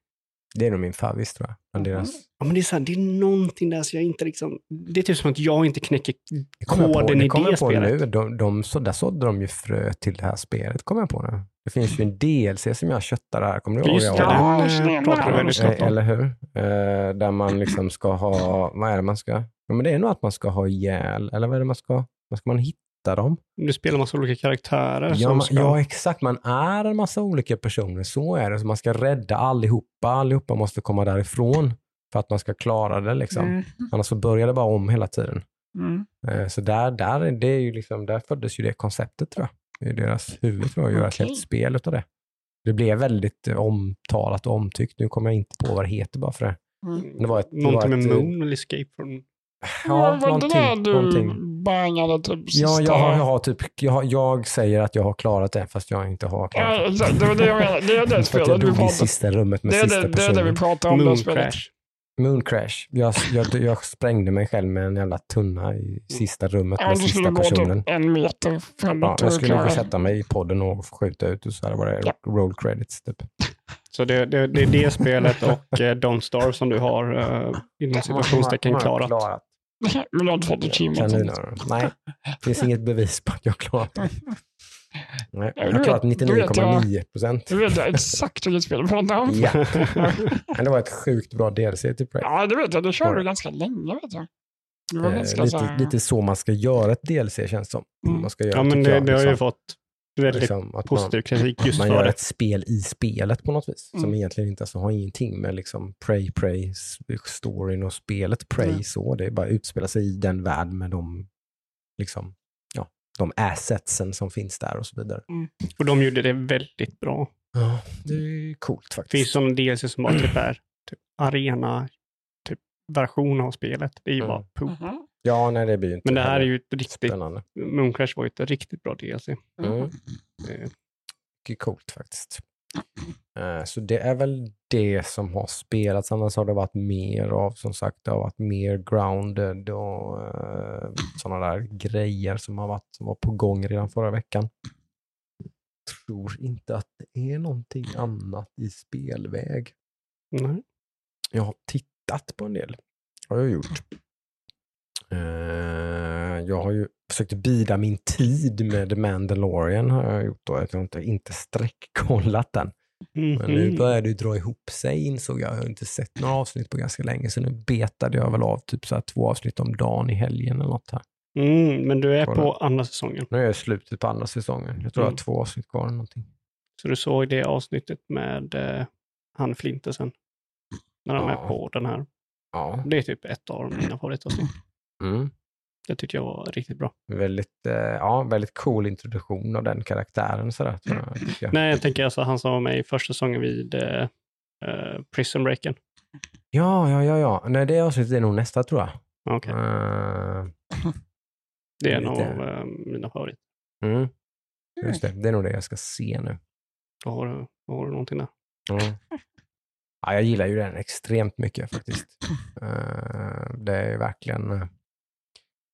Det är nog min favorit tror jag. Bland deras. Ja, men det, är så här, det är någonting där så jag inte liksom... Det är typ som att jag inte knäcker jag på, koden det i kommer det jag på spelet. nu. De, de, så, där sådde de ju frö till det här spelet, kommer jag på nu. Det finns ju en DLC som jag köttar här, kommer du ihåg? Just Jag det, Ja, det pratar vi om. Eller hur? Eh, där man liksom ska ha, vad är det man ska, ja men det är nog att man ska ha ihjäl, eller vad är det man ska, vad ska man hitta dem? Du spelar massa olika karaktärer Ja, som man, ska... ja exakt, man är en massa olika personer, så är det. Så man ska rädda allihopa, allihopa måste komma därifrån för att man ska klara det liksom. Mm. Annars så börjar det bara om hela tiden. Mm. Eh, Så där, där, är det är ju liksom, där föddes ju det konceptet tror jag. I deras huvud tror jag, att göra ett Okej. helt spel utav det. Det blev väldigt eh, omtalat och omtyckt. Nu kommer jag inte på vad det heter bara för det. Mm. det var ett- det Någonting var med ett, eh, Moon eller Escape from... Ja, det någonting, någonting. Bangade typ Ja, sista... jag, har, jag, har typ, jag, har, jag säger att jag har klarat det fast jag inte har klarat Ja, det. exakt. Det var det jag menade. Det är det spelet jag vi dog i pratar sista rummet med det sista det, det är det personen. vi pratar om. det Moon spelet. Crash. Moon Crash. Jag, jag, jag sprängde mig själv med en jävla tunna i sista rummet Ja, med skulle sista gå personen. typ en meter Ja, framåt. jag och skulle gå och det. sätta mig i podden och skjuta ut och så här var det Ja. roll credits. Typ. Så det, det, det är det spelet och eh, Don't Starve som du har uh, inom situationstecken klarat. Men du har inte fått achievement. Kaniner. Nej, det finns inget bevis på att jag klarat det. Nej, Ja, jag har klarat vet- du vet 99,9 procent. Du vet jag exakt vilket spel du pratar om. Ja. Men det var ett sjukt bra DLC till Prey. Ja, det vet jag. Det körde du det? ganska länge, vet jag. Det var Eh, ganska så lite, här... lite så man ska göra ett DLC känns som. Mm. Man ska göra, Ja, men tycker det, jag, det har ju liksom. fått väldigt Liksom, att man, positiv kritik just man gör det. ett spel i spelet på något vis. Som Mm. egentligen inte alltså, har ingenting med liksom Prey, s- storyn och spelet Prey Mm. så. Det är bara att utspela sig i den värld med de, liksom, ja, de assetsen som finns där och så vidare. Och de gjorde det väldigt bra. Ja, det är coolt Det faktiskt. finns sådana DLC som bara typ är typ arena typ version av spelet. Det är ju Mm. bara poop. Mhm. Ja, nej det blir inte Men det här är ju ett riktigt, spännande. Moon Crash var ju ett riktigt bra DLC. Mm. Eh, Mycket coolt faktiskt. Eh, Så det är väl det som har spelats. Annars har det varit mer av, som sagt, det har varit mer grounded och sådana där grejer som har varit som var på gång redan förra veckan. Tror inte att det är någonting annat i spelväg. nej. Jag har tittat på en del. Har jag gjort. Eh, jag har ju försökt bida min tid med The Mandalorian. Har jag gjort då. Jag har inte, inte sträckkollat den. Men nu Mhm. börjar det ju dra ihop sig insåg jag. Jag har inte sett några avsnitt på ganska länge. Så nu betade jag väl av typ så här två avsnitt om dagen i helgen eller något här. Mm, men du är Kolla. på andra säsongen. Nu är jag i slutet på andra säsongen. Jag tror jag Mm. har två avsnitt kvar eller någonting. Så du såg det avsnittet med eh, han Flintesen. När de Ja. är på den här. Ja. Det är typ ett av mina favoritavsnitt. Mm. Det tyckte jag var riktigt bra. Väldigt, eh, ja, väldigt cool introduktion av den karaktären. Sådär, tror jag, jag. Nej, jag tänker alltså han som var med i första säsongen vid eh, eh, Prison Breaken. Ja, ja, ja, ja. Nej, det avsnittet är nog nästa tror jag. Okej, Eh, det är en lite- av eh, mina favoriter. mm. Just det, det är nog det jag ska se nu. Då har du, då har du någonting där. Mm. Ja, jag gillar ju den extremt mycket faktiskt. Eh, det är verkligen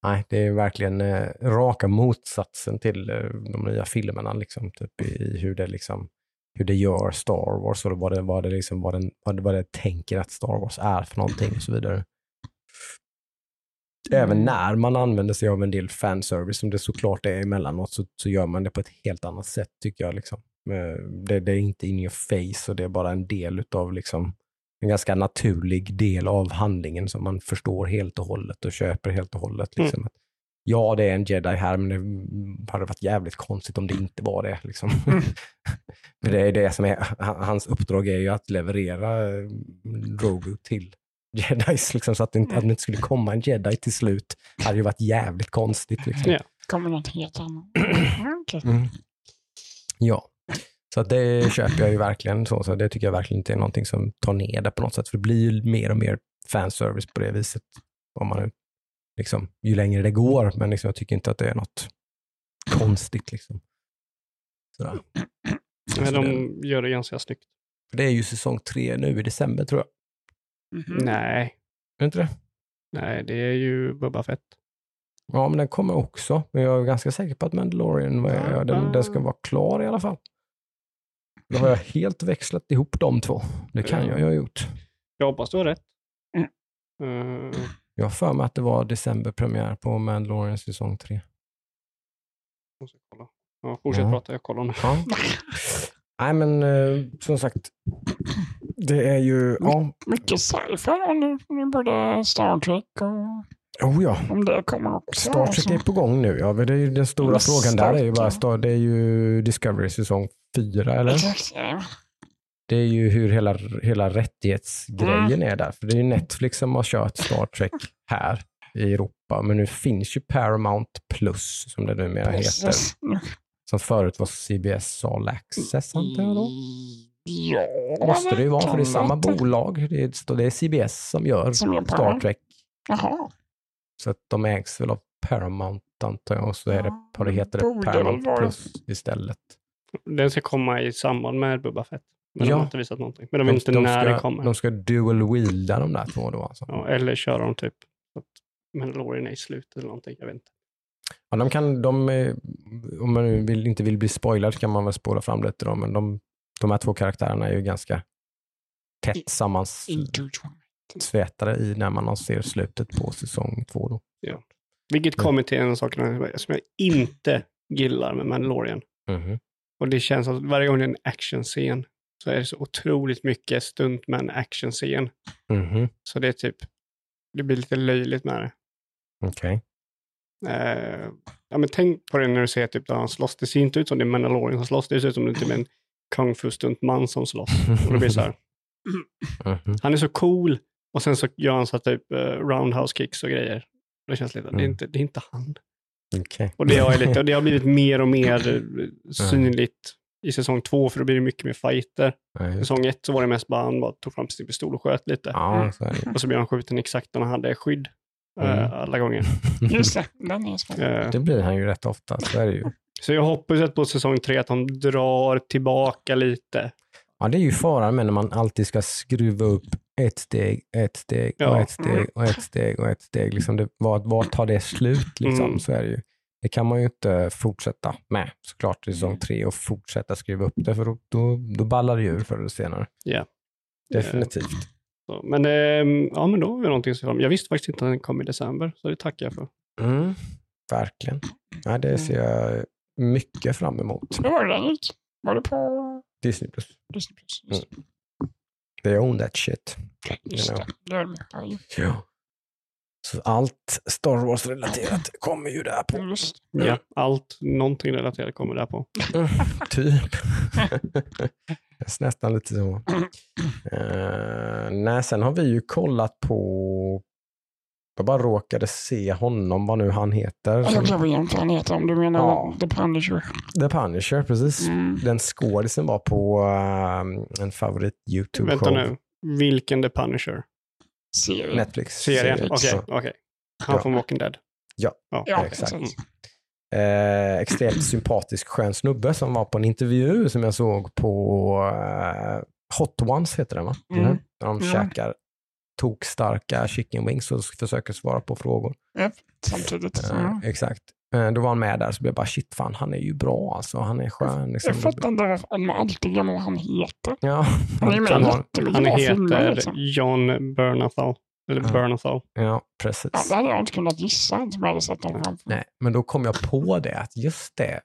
Nej, det är verkligen eh, raka motsatsen till eh, de nya filmerna, liksom, typ i hur det liksom hur det gör Star Wars och vad det, vad det, liksom, vad den, vad det, vad det tänker att Star Wars är för någonting och så vidare. även när man använder sig av en del fanservice, som det såklart är emellanåt, så, så gör man det på ett helt annat sätt tycker jag. Liksom. Eh, Det, det är inte in your face och det är bara en del utav liksom, en ganska naturlig del av handlingen som man förstår helt och hållet och köper helt och hållet. Liksom. Att, Ja, det är en jedi här, men det hade varit jävligt konstigt om det inte var det. Liksom. För det är det som är, han- hans uppdrag är ju att leverera eh, Grogu till jedis, liksom, så att det, inte, att det inte skulle komma en jedi till slut hade ju varit jävligt konstigt. Liksom. Ja. Kommer något helt annat. Mm. Ja, så att det köper jag ju verkligen. Så, så det tycker jag verkligen inte är någonting som tar ner det på något sätt. För det blir ju mer och mer fanservice på det viset. Om man, nu- liksom, ju längre det går, men liksom, jag tycker inte att det är något konstigt. Liksom. Sådär. Men de gör det ganska snyggt. för det är ju säsong tre nu i december tror jag. Mhm. Nej, Är det inte det? nej, det är ju Bubba Fett. Ja, men den kommer också. Men jag är ganska säker på att Mandalorian, är- den, den ska vara klar i alla fall. Då har jag helt växlat ihop de två. Det kan jag ju ha gjort. Jag hoppas du har rätt. Mm. Jag har för mig att det var decemberpremiär på Mandalorian säsong 3. måste jag kolla. Ja, fortsätt Ja. prata, jag kollar nu. Ja. Nej, men eh, som sagt, det är ju... Ja, Mycket sci-fi. Nu både Star Trek och oh ja. om det kommer också. Star Trek alltså. är på gång nu. Ja, det är ju den stora Men frågan där är ju bara, Star- det är ju Discovery säsong 4, eller? Exakt, ja. Det är ju hur hela, hela rättighetsgrejen Mm. är där. För det är ju Netflix som har kört Star Trek här i Europa. Men nu finns ju Paramount Plus, som det numera heter. Precis. Som förut var CBS All Access, antar jag då? Ja, Måste det ju vara, för det är samma bolag. Det är, det är CBS som gör Som Star. Trek. Jaha. Så att de ägs väl av Paramount, antar jag. Och så är det, Ja, det heter det, Paramount. Plus istället. Den ska komma i samband med Bubba Fett. Men Ja. de har inte visat någonting. Men de vet inte när ska, det kommer. De ska dual wielda de där två då alltså. Ja, eller köra dem typ. Så att Mandalorian är i slutet eller någonting. Jag vet inte. Ja, de kan, de, om man nu vill, inte vill bli spoilad kan man väl spåra fram lite då, men de, de här två karaktärerna är ju ganska tätt sammansvetade Intertwined. I när man ser slutet på säsong två. Då. Vilket Mm. kommer till en sak som jag inte gillar med Mandalorian. Mhm. Och det känns att varje gång det är en actionscen så är det så otroligt mycket stunt med en actionscen. Mhm. Så det är typ, det blir lite löjligt med det. Okej. Eh, ja, men tänk på det när du ser typ där han slåss. Det ser inte ut som det är Mandalorian som slåss. Det ser ut som det är typ en kung fu stuntman som slåss. Och det blir så här. Mhm. Han är så cool och sen så gör han så här typ eh, roundhouse kicks och grejer. Det känns lite, det, är Mm. inte, det är inte han. Okej. Och det har, jag lite, och det har blivit mer och mer eh, synligt i säsong två, för då blir det mycket mer fighter. Ja, Säsong ett så var det mest bara han bara tog fram sin pistol och sköt lite. Ja, så är det. Och så blev han skjuten exakt när han hade skydd. eh, Mm. alla gånger. Just det, den är. Eh, Det blir han ju rätt ofta, så är det ju. så jag hoppas att på säsong tre att de drar tillbaka lite. Ja, det är ju faran med när man alltid ska skruva upp ett steg, ett steg och Ja. ett steg och ett steg och ett steg. Liksom det, var, var tar det slut? Liksom? Mm. Så är det ju. Det kan man ju inte fortsätta med såklart i säsong tre och fortsätta skruva upp det för då, då, då ballar det ju ur förr eller senare. Ja. Definitivt. Så, men, ehm, ja, men då har vi någonting att se fram Jag visste faktiskt inte att den kom i december, så det tackar jag för. Mm, verkligen. Ja, det ser jag mycket fram emot. Var det? Var det på Disney Plus. Disney+? Plus? Just, They own that shit. just you know. det. Ja. Så allt Star Wars-relaterat kommer ju där på. Just Ja. Allt, någonting relaterat kommer där på. Typ. Det är nästan lite så. Uh, nej, sen har vi ju kollat på... Jag bara råkade se honom, vad nu han heter. Jag glömmer igen vad han heter. Om du menar Ja. The Punisher. The Punisher, precis. Mm. Den skådisen var på eh, en favorit Vänta YouTube-show. nu. Vilken The Punisher? Serie. Netflix. Serien? serie. Okej, Ja. okej. Han Ja. från Walking Dead. Ja. ja. Ja, exakt. exakt. Eh, extremt sympatisk skön snubbe som var på en intervju som jag såg på eh, Hot Ones heter den va? Mm. När de käkar tokstarka chicken wings och försöker svara på frågor. Samtidigt. Eh, Ja. Exakt. Eh, då var han med där så blev jag bara shit fan han är ju bra alltså. Han är skön. Liksom. Jag fattar alltid glömmer vad han heter. Ja, Han är med Han bra filmer. heter Liksom. John Bernthal. Eller Ja. Bernthal. Ja, precis. Ja, det hade jag inte kunnat gissa om jag hade sett framför mig. Nej, men då kom jag på det, att just det,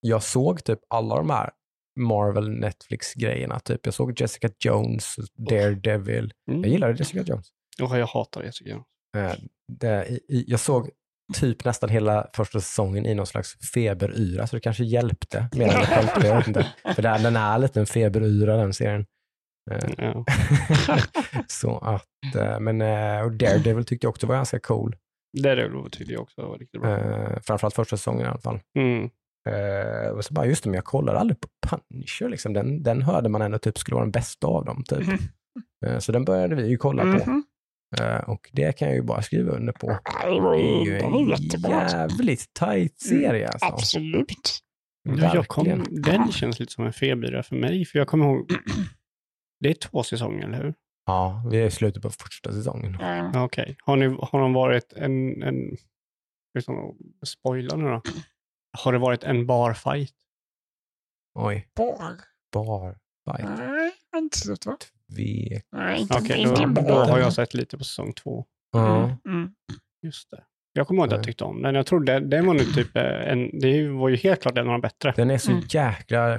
jag såg typ alla de här Marvel Netflix-grejerna. Typ. Jag såg Jessica Jones, Daredevil. Mm. Jag gillade Jessica Jones. Oh, jag hatar tycker jag. Eh, det, jag såg typ nästan hela första säsongen i någon slags feberyra, så det kanske hjälpte mer än det hjälpte, jag vet inte. För den är lite en feberyra den serien. Ja. så att, eh, men och Daredevil tyckte jag också var ganska cool. Det tyckte jag också var riktigt bra. Framförallt första säsongen i alla fall. Mm. Eh, och så bara, just det, men jag kollade aldrig på Punisher, liksom. den, den hörde man ändå typ skulle vara den bästa av dem. Typ. Mhm. Eh, så den började vi ju kolla på. Mhm. Eh, och det kan jag ju bara skriva under på. Det är ju en jävligt tajt serie alltså. Absolut. Ja, jag kom, den känns lite som en feberyra för mig, för jag kommer ihåg, det är två säsonger, eller hur? Ja, vi är i slutet på första säsongen. Okej. Har, ni, har de varit en, en liksom, spoila nu då. Har det varit en barfight? Oj, Bar. bar fight. Nej, inte så va? Tvek. Nej, inte, Okej, inte då, då bar. har jag sett lite på säsong två. Ja. Mm, mm. Just det. Jag kommer ihåg att jag tyckte om den. Jag trodde den var nu typ eh, en, det var ju helt klart en av de bättre. Den är så Mm. jäkla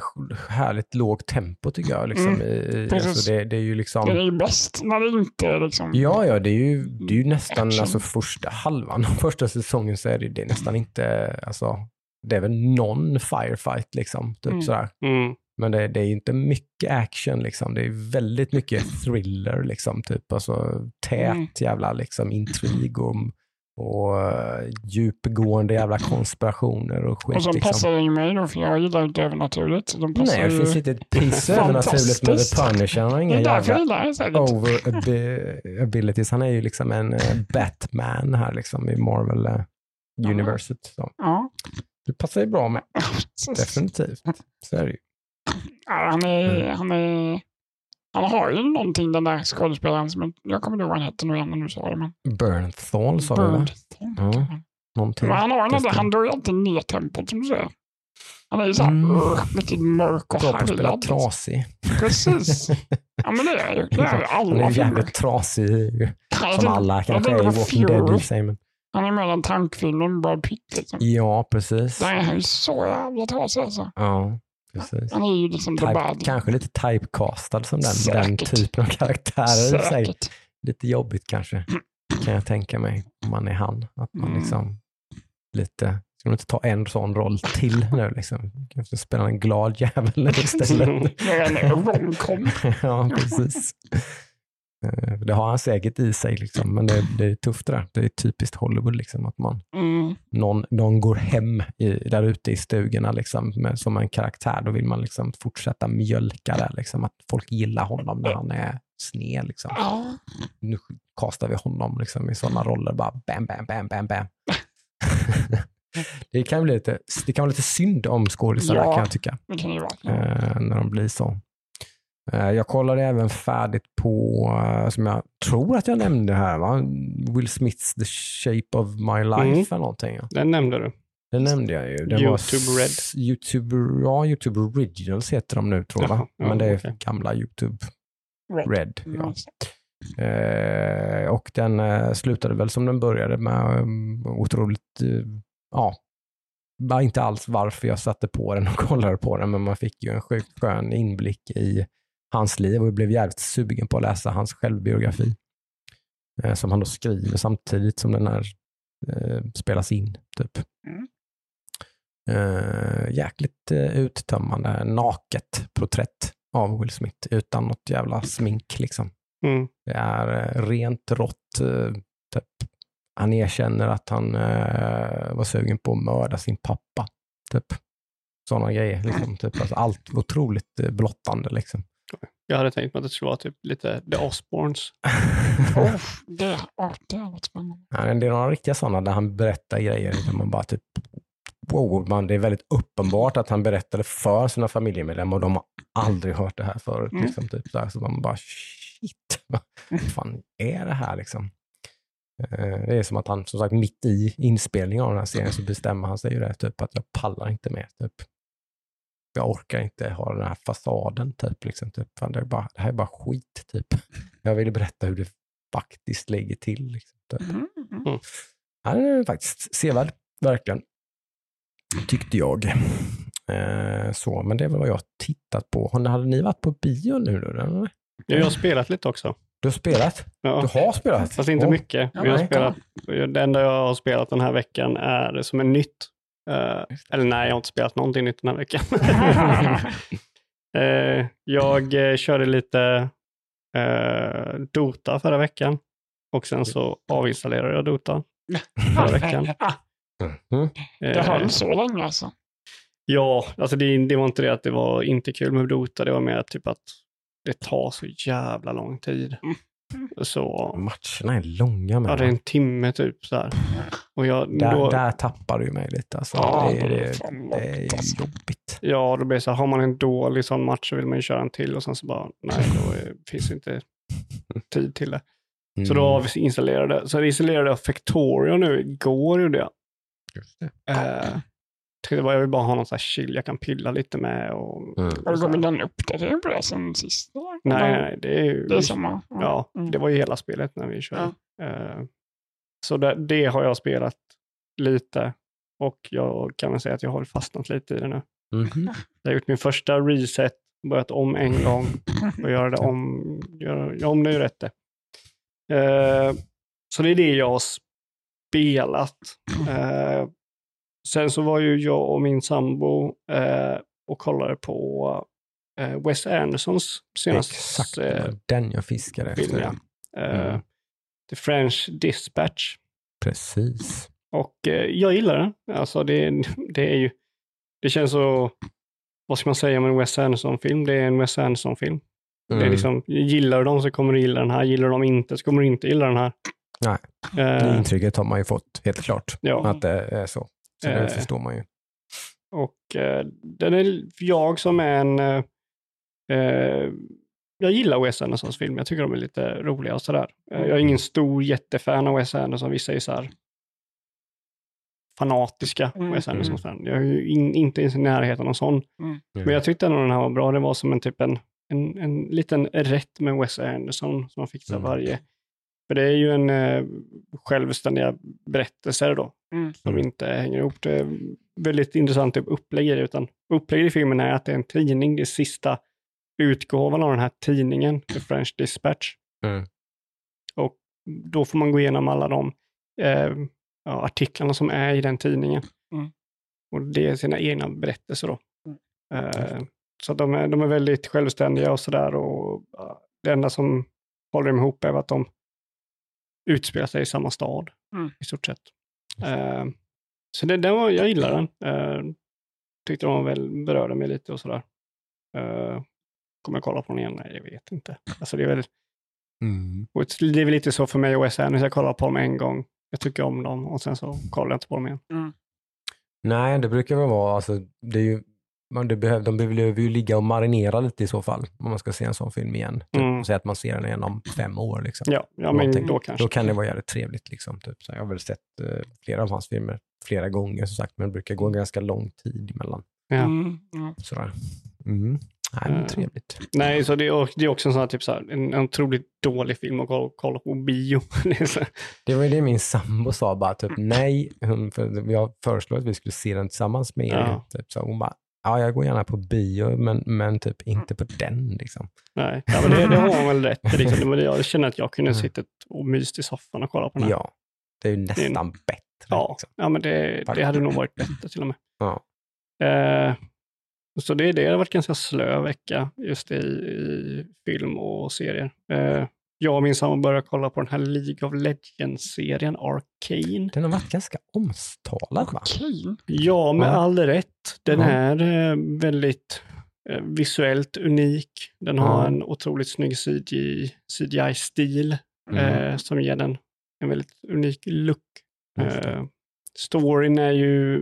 härligt lågt tempo tycker jag. Liksom, Mm, i, alltså det, det är ju liksom... Det är ju bäst när det inte är liksom... Ja, ja, det är ju, det är ju nästan Action. alltså, första halvan av första säsongen så är det, det är nästan inte, alltså, det är väl någon firefight liksom, typ Mm. sådär. Mm. Men det, det är ju inte mycket action liksom, det är väldigt mycket thriller liksom, typ, alltså tät Mm. jävla liksom intrig och, och eh, djupgående jävla konspirationer och skit Och som liksom. passar ju mig då, för jag gillar inte övernaturligt. De passar Nej, det finns inte ett piss övernaturligt med The. Punisher. Han har Det inga jävla gillar det säkert. over abi- abilities. Han är ju liksom en eh, Batman här liksom i Marvel eh, universet. Så. Ja. Det passar ju bra med, definitivt. Så är det ju. Ja, han, är, Mm. han är... Han har ju någonting den där skådespelaren som jag kommer inte ihåg vad han hette nu igen när du sa det. Men Bernthal sa du va? Ja, Någonting. Men han har ju stämmer. han drar ju alltid ner tempot som du säger. Han är ju såhär Mm. lite mörk och Bra på att spela härjad. trasig. Precis. Ja men det är ju det är ju Han alla är filmer. jävligt trasig, som alla kanske är i Walking Dead i sig. Men... Han är med i med Brad Pitt liksom. Ja, precis. Är han ju så jävla trasig alltså. Ja, precis. Han är ju liksom Type, bad. kanske lite typecastad som den, den typen av karaktärer. Säkert. lite jobbigt kanske, kan jag tänka mig, om man är han. Att man Mm. liksom lite, ska man inte ta en sån roll till nu liksom? Kanske spela en glad jävel istället. Är ja, precis. Eh, Det har han säkert i sig, liksom, men det, det är tufft det där. Det är typiskt Hollywood, liksom, att man, Mm. någon, någon går hem i, där ute i stugorna liksom, med, som en karaktär. Då vill man liksom fortsätta mjölka det, liksom, att folk gillar honom när han är sned. Liksom Ja. nu kastar vi honom liksom i sådana roller. Bara bam, bam, bam, bam, bam. det, kan bli lite, det kan vara lite synd om skådisar Ja. kan jag tycka, Det kan ju vara. eh, när de blir så. Eh, jag kollade även färdigt på, eh, som jag tror att jag nämnde här, va? Will Smiths The Shape of My Life Mm. eller någonting. Ja. Den nämnde du. Det nämnde jag ju. Den YouTube var Red. YouTube, ja, YouTube Originals heter de nu tror jag. Men det är okej. gamla YouTube Red. Red. Mm. Ja. Eh, och den eh, slutade väl som den började med um, otroligt, eh, ja, inte alls varför jag satte på den och kollade på den, men man fick ju en sjukt skön inblick i hans liv och jag blev jävligt sugen på att läsa hans självbiografi. Eh, som han då skriver samtidigt som den här eh, spelas in. Typ. Mm. Eh, jäkligt eh, uttömmande, naket porträtt av Will Smith utan något jävla smink. Liksom. Mm. Det är eh, rent rått. eh, Typ. Han erkänner att han eh, var sugen på att mörda sin pappa. Typ. Sådana grejer. Liksom. Typ. Alltså, allt otroligt eh, blottande. Liksom. Jag hade tänkt mig att det skulle vara typ lite The Osbournes. Oh, det, oh, det är något spännande. Ja, men det är några riktiga sådana där han berättar grejer där man bara typ wow, man, det är väldigt uppenbart att han berättade för sina familjemedlemmar och de har aldrig hört det här förut. Mm. Liksom, typ, så, här, så man bara shit, vad fan är det här liksom? Eh, Det är som att han, som sagt, mitt i inspelningen av den här serien så bestämmer han sig ju det, typ att jag pallar inte mer. Typ. Jag orkar inte ha den här fasaden, typ. Liksom, typ. Fan, det, är bara, det här är bara skit, typ. Jag vill berätta hur det faktiskt lägger till. Liksom. Mm. Mm. Ja, den är faktiskt sevärd, verkligen. Tyckte jag. Eh, så, men det är väl vad jag har tittat på. Har, hade ni varit på bio nu? Eller? Jag har spelat lite också. Du har spelat? Ja. Du har spelat? Fast inte mycket. Ja, Vi har spelat, det enda jag har spelat den här veckan är som är nytt. Eh, eller nej, jag har inte spelat någonting nytt den här veckan. Eh, jag eh, körde lite eh, Dota förra veckan och sen så avinstallerade jag Dota förra veckan. Mm. Det höll så länge alltså. Ja, alltså det, det var inte det att det var inte kul med Dota, det var mer typ att det tar så jävla lång tid. Mm. Så, Matcherna är långa med ja det är en timme typ så här. Och jag, där, då, där tappar du mig lite. Alltså. Ja, det, är- det, det är alltså. jobbigt. Ja, då blir det så här, har man en dålig sån match så vill man ju köra en till och sen så bara, nej, då är, finns inte tid till det. Så då Mm. installerade, så installerade jag Factorio nu igår gjorde jag. Just det. Eh, bara, jag vill bara ha någon sån här chill jag kan pilla lite med. Och, Mm. Har det kommit någon uppdatering på det sen sist? nej, nej, det är ju... Det är samma? Ja, Mm. det var ju hela spelet när vi körde. Eh, så det, det har jag spelat lite och jag kan väl säga att jag har fastnat lite i det nu. Mhm. Jag har gjort min första reset, börjat om en gång och göra det om, göra, om det är rätt det. Eh, så det är det jag har spelat. Eh, sen så var ju jag och min sambo eh, och kollade på Wes Andersons senaste Exakt, det var den jag fiskade film, efter. ja. Eh, Mm. The French Dispatch. Precis. Och eh, jag gillar den. Alltså det, det är ju, det känns så, vad ska man säga om en Wes Anderson-film? Det är en Wes Anderson-film. Det är Mm. liksom, gillar du dem så kommer du gilla den här, gillar du dem inte så kommer du inte gilla den här. Nej. Eh, Det intrycket har man ju fått, helt klart. ja. Att det är så. Så det Eh. förstår man ju. Och eh, den är jag som är en... Eh, eh, jag gillar Wes Andersons film. Jag tycker de är lite roliga och sådär. Eh, jag är ingen stor jättefan av Wes Anderson. Vissa är så här fanatiska Mm. Wes Anderson-fan. Jag är ju in, inte ens i närheten av sån. Mm. Men jag tyckte ändå den här var bra. Det var som en typ en, en, en liten rätt med Wes Anderson som man fick så här Mm. varje... För det är ju en eh, självständiga berättelser då Mm. som inte hänger ihop. Det är väldigt intressant typ upplägg i det. Utan upplägget i filmen är att det är en tidning. Det är sista utgåvan av den här tidningen, The French Dispatch. Mm. Och då får man gå igenom alla de eh, ja, artiklarna som är i den tidningen. Mm. Och det är sina egna berättelser då. Mm. Eh, så de är, de är väldigt självständiga och sådär. Och det enda som håller dem ihop är att de utspelar sig i samma stad Mm. i stort sett. Eh, så det, det var, jag gillar den. Eh, tyckte de väl berörde mig lite och sådär. Eh, kommer jag kolla på den igen? Nej, jag vet inte. Alltså det är väl, Mm. och det är väl lite så för mig och Anderson. Jag kollar på dem en gång. Jag tycker om dem och sen så kollar jag inte på dem igen. Nej, det brukar väl vara, alltså, det är ju, man, det behöver, de behöver ju ligga och marinera lite i så fall, om man ska se en sån film igen. Typ, Mm. Säg att man ser den igen om fem år. Liksom. Ja, ja men då kanske. Då kan det vara jävligt trevligt. Liksom, typ. så jag har väl sett eh, flera av hans filmer flera gånger, som sagt, men det brukar gå en ganska lång tid emellan. Ja. Mm. Ja. Sådär. Mm. Nej, men Eh. trevligt. Nej, så det är, det också en sån här, typ så här, en, en otroligt dålig film att kolla, på bio. Det Det var ju det min sambo sa, bara typ nej. Hon, för jag föreslog att vi skulle se den tillsammans med er. Ja. Typ, så hon bara, ja jag går gärna på bio, men, men typ inte på den. Liksom. nej, ja, men det, det har hon väl rätt i. Liksom. Men Jag känner att jag kunde Mm. suttit och myst i soffan och kolla på den här. Ja, det är ju nästan bättre. Ja, Liksom. ja men det, det hade nog varit bättre till och med. Ja. Eh, så det, det har varit ganska slö vecka just i, i film och serier. Eh, jag och min sambo började kolla på den här League of Legends-serien Arcane. Den har varit ganska omtalad va? Okej. Ja, med Ja. all rätt. Den Ja. är eh, väldigt eh, visuellt unik. Den har Ja. en otroligt snygg CGI, CGI-stil Mm. eh, som ger den en väldigt unik look. Eh, storyn är ju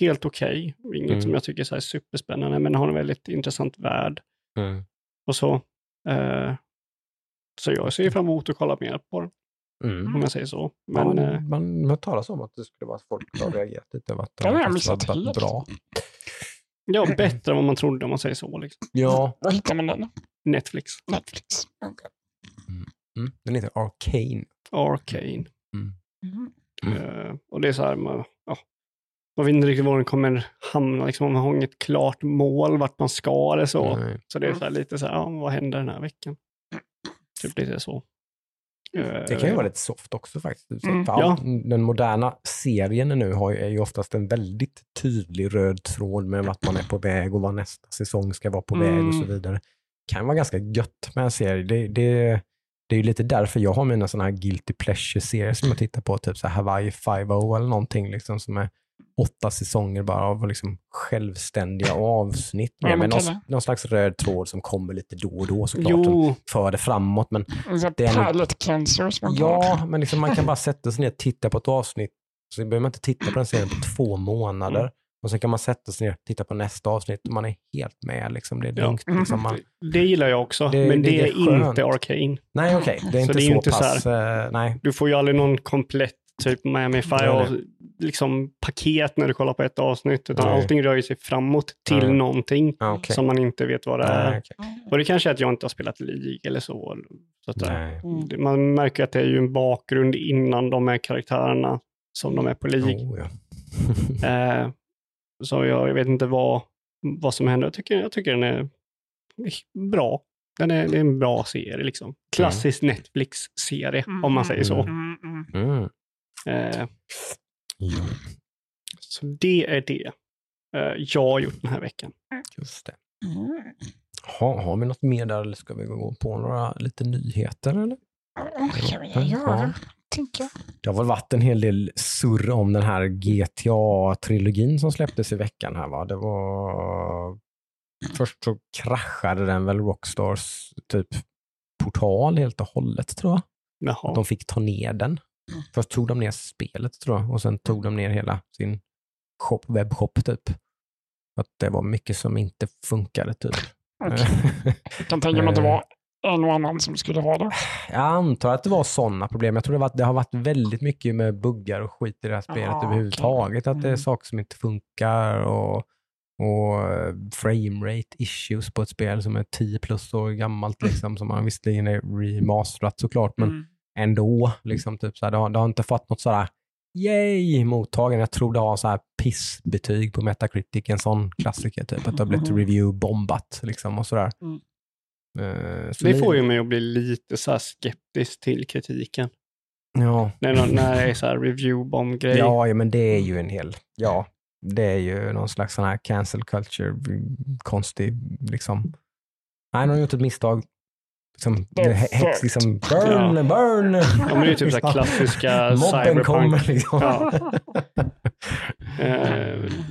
helt okej. Inget Mm. som jag tycker är så superspännande, men har en väldigt intressant värld Mm. och så. Eh, så jag ser fram emot att kolla mer på den, Mm. om jag säger så. Ja, Men man, eh, man har hört talas om att det skulle vara att folk har reagerat lite över att missat varit helt. bra. ja, bättre än vad man trodde om man säger så. Liksom. Ja, Var hittar man den? Netflix. Netflix. Okej. Mm. Den heter Arcane. Arcane. Mm. Eh, och det är så här, man, ja, man vet inte riktigt var den kommer hamna. Liksom, man har inget klart mål vart man ska eller så. Nej. Så det är så här, lite så här, ja, vad händer den här veckan? Typ lite så. Eh, Det kan ju vara lite soft också faktiskt. Mm. För all, Den moderna serien nu har, ju- är ju oftast en väldigt tydlig röd tråd med vart man är på väg och vad nästa säsong ska vara på väg och så Mm. vidare. kan vara ganska gött med en serie. Det, det, det är ju lite därför jag har mina sådana här guilty pleasure-serier som jag tittar på, typ så här Hawaii 5 eller någonting liksom, som är åtta säsonger bara av liksom självständiga avsnitt Ja, med, någon, någon slags röd tråd som kommer lite då och då såklart, som Jo, för det framåt. Men Så Det är Palette cancer som man Ja, men liksom man kan bara sätta sig ner och titta på ett avsnitt. Så behöver man inte titta på den serien på två månader. Mm. Och sen kan man sätta sig ner och titta på nästa avsnitt och man är helt med. Liksom. Det är Ja. lugnt. Liksom. Man, det gillar jag också, Det- men det det, är är inte Arcane. nej, okej. Det är inte Så det är så, inte så pass. eh, nej. Du får ju aldrig någon komplett typ Miami Fire liksom, paket när du kollar på ett avsnitt, utan Nej. allting rör sig framåt till Ja. någonting Ja, okej. som man inte vet vad det är. Nej, okej. Och det kanske är att jag inte har spelat League eller så. så att. Mm. Man märker att det är ju en bakgrund innan de här karaktärerna som de är på League. Oh, ja. Eh, så jag, jag vet inte vad, vad som händer. Jag tycker, jag tycker den är bra. Den är, det är en bra serie liksom. Klassisk Netflix-serie om man säger så. Mm, mm. mm. Eh, Ja, så det är det eh, jag har gjort den här veckan. just det. Mm. Ha, har vi något mer där eller ska vi gå på några lite nyheter? Eller? Kan vi göra, tänker jag. Det har väl varit en hel del surr om den här GTA-trilogin som släpptes i veckan. här va? Det var... Först så kraschade den väl Rockstars typ portal helt och hållet tror jag. Jaha. De fick ta ner den. Först tog de ner spelet tror jag och sen tog de ner hela sin shop, webbshop typ. Att det var mycket som inte funkade typ. Okej. Jag kan tänka mig att det var en och annan som skulle ha det. Jag antar att det var sådana problem. Jag tror det, var, det har varit väldigt mycket med buggar och skit i det här spelet Ah, överhuvudtaget. Att det är Mm. saker som inte funkar och, och eh, framerate issues på ett spel som är 10 plus år gammalt. Liksom, som man visserligen är remasterat såklart, men Mm. Ändå. Liksom, typ, så här, det, har, det har inte fått något sådär yay mottagande. Jag tror det har så här pissbetyg på Metacritic, en sån klassiker. Typ, att det har blivit Mhm. review-bombat liksom, och sådär. Mm. Så Det li- får ju mig att bli lite så här skeptisk till kritiken. Ja, När, de- när det är så här review-bomb-grej. Ja, ja, men det är ju en hel, ja, det är ju någon slags sån här cancel culture, mm, konstig liksom. Nej, de har gjort ett misstag. Liksom, är häx, fucked. liksom, burn, burn! Ja, men det är typ så här klassiska cyberpunk. kommer liksom. Ja.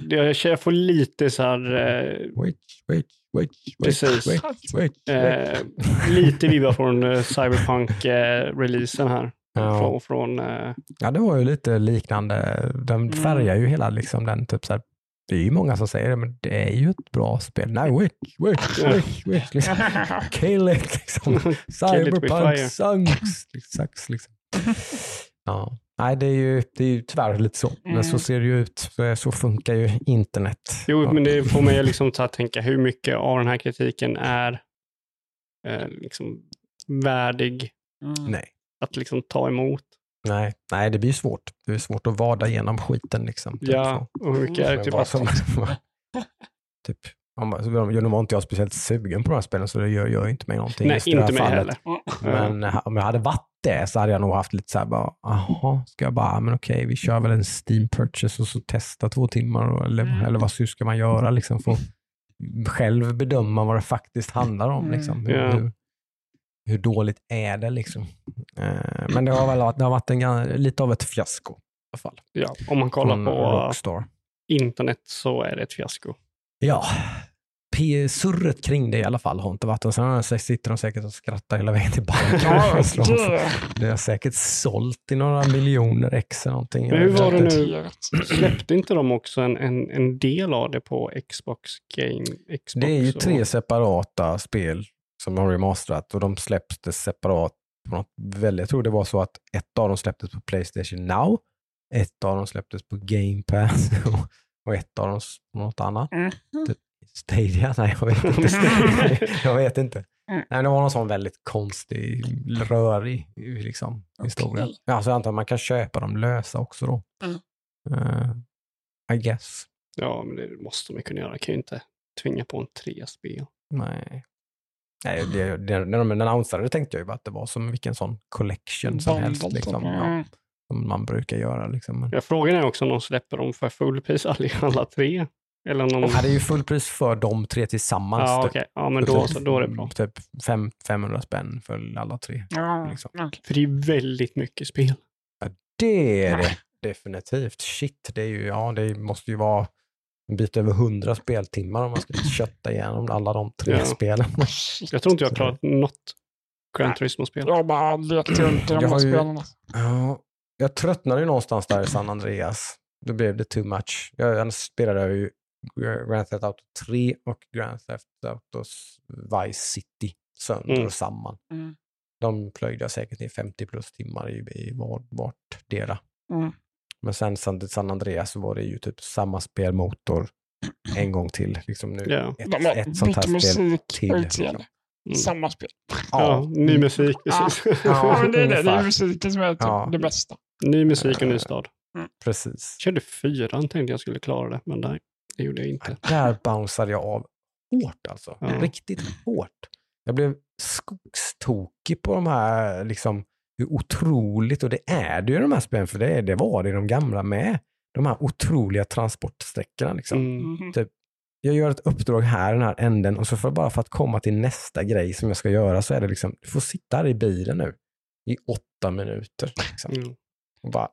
Det- jag får lite så här, eh, wait, wait, wait, Precis. wait, wait, eh, wait. lite vibbar från cyberpunk-releasen här. Ja. Från, från, ja, det var ju lite liknande. Den Mm. färgar ju hela liksom den typ så här. Det är ju många som säger det, men det är ju ett bra spel. Nej, wait, wait, wait, wait. Liksom. Kill it, liksom. Cyberpunk sucks. sucks liksom. Ja. Nej, det är, ju, det är ju tyvärr lite så. Men så Mm. ser det ju ut. Så, funkar ju internet. Jo, men det får mig liksom att tänka hur mycket av den här kritiken är eh, liksom värdig Mm. Att liksom ta emot. Nej, nej, det blir ju svårt. Det är svårt att vada igenom skiten. Liksom, typ Ja, så. och hur mycket är det typ vad att som, typ, nu var inte jag speciellt sugen på de här spelen, så det gör, gör inte mig någonting. Nej, inte mig heller. Men ha- om jag hade varit det så hade jag nog haft lite så här bara, jaha, ska jag bara, men okej, vi kör väl en Steam purchase och så testa två timmar eller, Mm. eller vad hur ska man göra liksom för att själv bedöma vad det faktiskt handlar om. Mm. Liksom. Hur, Ja. hur, hur dåligt är det liksom? Eh, men det har väl varit- det har varit en, lite av ett fiasko i alla fall. Ja, om man kollar från på Rockstar. internet så är det ett fiasko. Ja, P- surret kring det i alla fall har inte varit och sen sitter de säkert och skrattar hela vägen till banken. Och det har säkert sålt i några miljoner ex eller någonting. Men hur var det nu? Släppte inte de också en, en, en del av det på Xbox Game? Xbox Det är ju och- tre separata spel som har remasterat och de släpptes separat. På något väldigt, jag tror det var så att ett av dem släpptes på Playstation Now, ett av dem släpptes på Game Pass och- och ett av dem på något annat. Mm. Typ Stadia? Nej, jag vet inte. jag vet inte. Mm. Nej, det var någon sån väldigt konstig, rörig liksom, historia. Okej. Ja, så jag antar att man kan köpa dem lösa också då. Mm. Eh, I guess. Ja, men det måste de ju kunna göra. Jag kan ju inte tvinga på en tre spel. Nej. Nej, det, det, när de annonserade det tänkte jag ju bara att det var som vilken sån collection som helst. Liksom, typ. ja, som man brukar göra. Liksom. Men, Ja, frågan är också om de släpper dem för fullpris alla, alla tre. Eller om ja, det är ju fullpris för de tre tillsammans. Ja, typ. okej. Ja, men då, så, då är det bra. Typ fem, 500 spänn för alla tre. Ja, Liksom. okej. För det är väldigt mycket spel. Det är det definitivt. Shit, det, är ju, ja, det måste ju vara en bit över 100 speltimmar om man ska kötta igenom alla de tre Ja. spelen. Jag tror inte jag har klarat något Gran Turismo-spel. Jag har bara lekt runt i de här spelen. Ja, jag tröttnade ju någonstans där i San Andreas. Då blev det too much. Jag, jag spelade ju Grand Theft Auto 3 och Grand Theft Auto Vice City sönder Mm. och samman. Mm. De plöjde jag säkert i 50 plus timmar i, i var, vartdera. Mm. Men sen San, San Andreas så var det ju typ samma spelmotor en gång till. Liksom nu. Ja. Ett, De ett sånt här spel musik till. Liksom. Mm. Samma spel. Ja, ny musik. Precis. Ja. Ja, men det är det. Det är musiken som är typ Ja. det bästa. ny musik och ny stad. Precis. Jag körde fyran tänkte jag skulle klara det, men nej, det gjorde jag inte. Där bounceade jag av hårt alltså. Ja. Riktigt hårt. Jag blev skogstokig på de här, liksom, hur otroligt, och det är det ju i de här spelen, för det, det var det i de gamla med. De här otroliga transportsträckorna. Liksom. Mm. Mhm. Jag gör ett uppdrag här i den här änden och så för bara för att komma till nästa grej som jag ska göra så är det liksom, du får sitta här i bilen nu i åtta minuter. Liksom, Mm. Och bara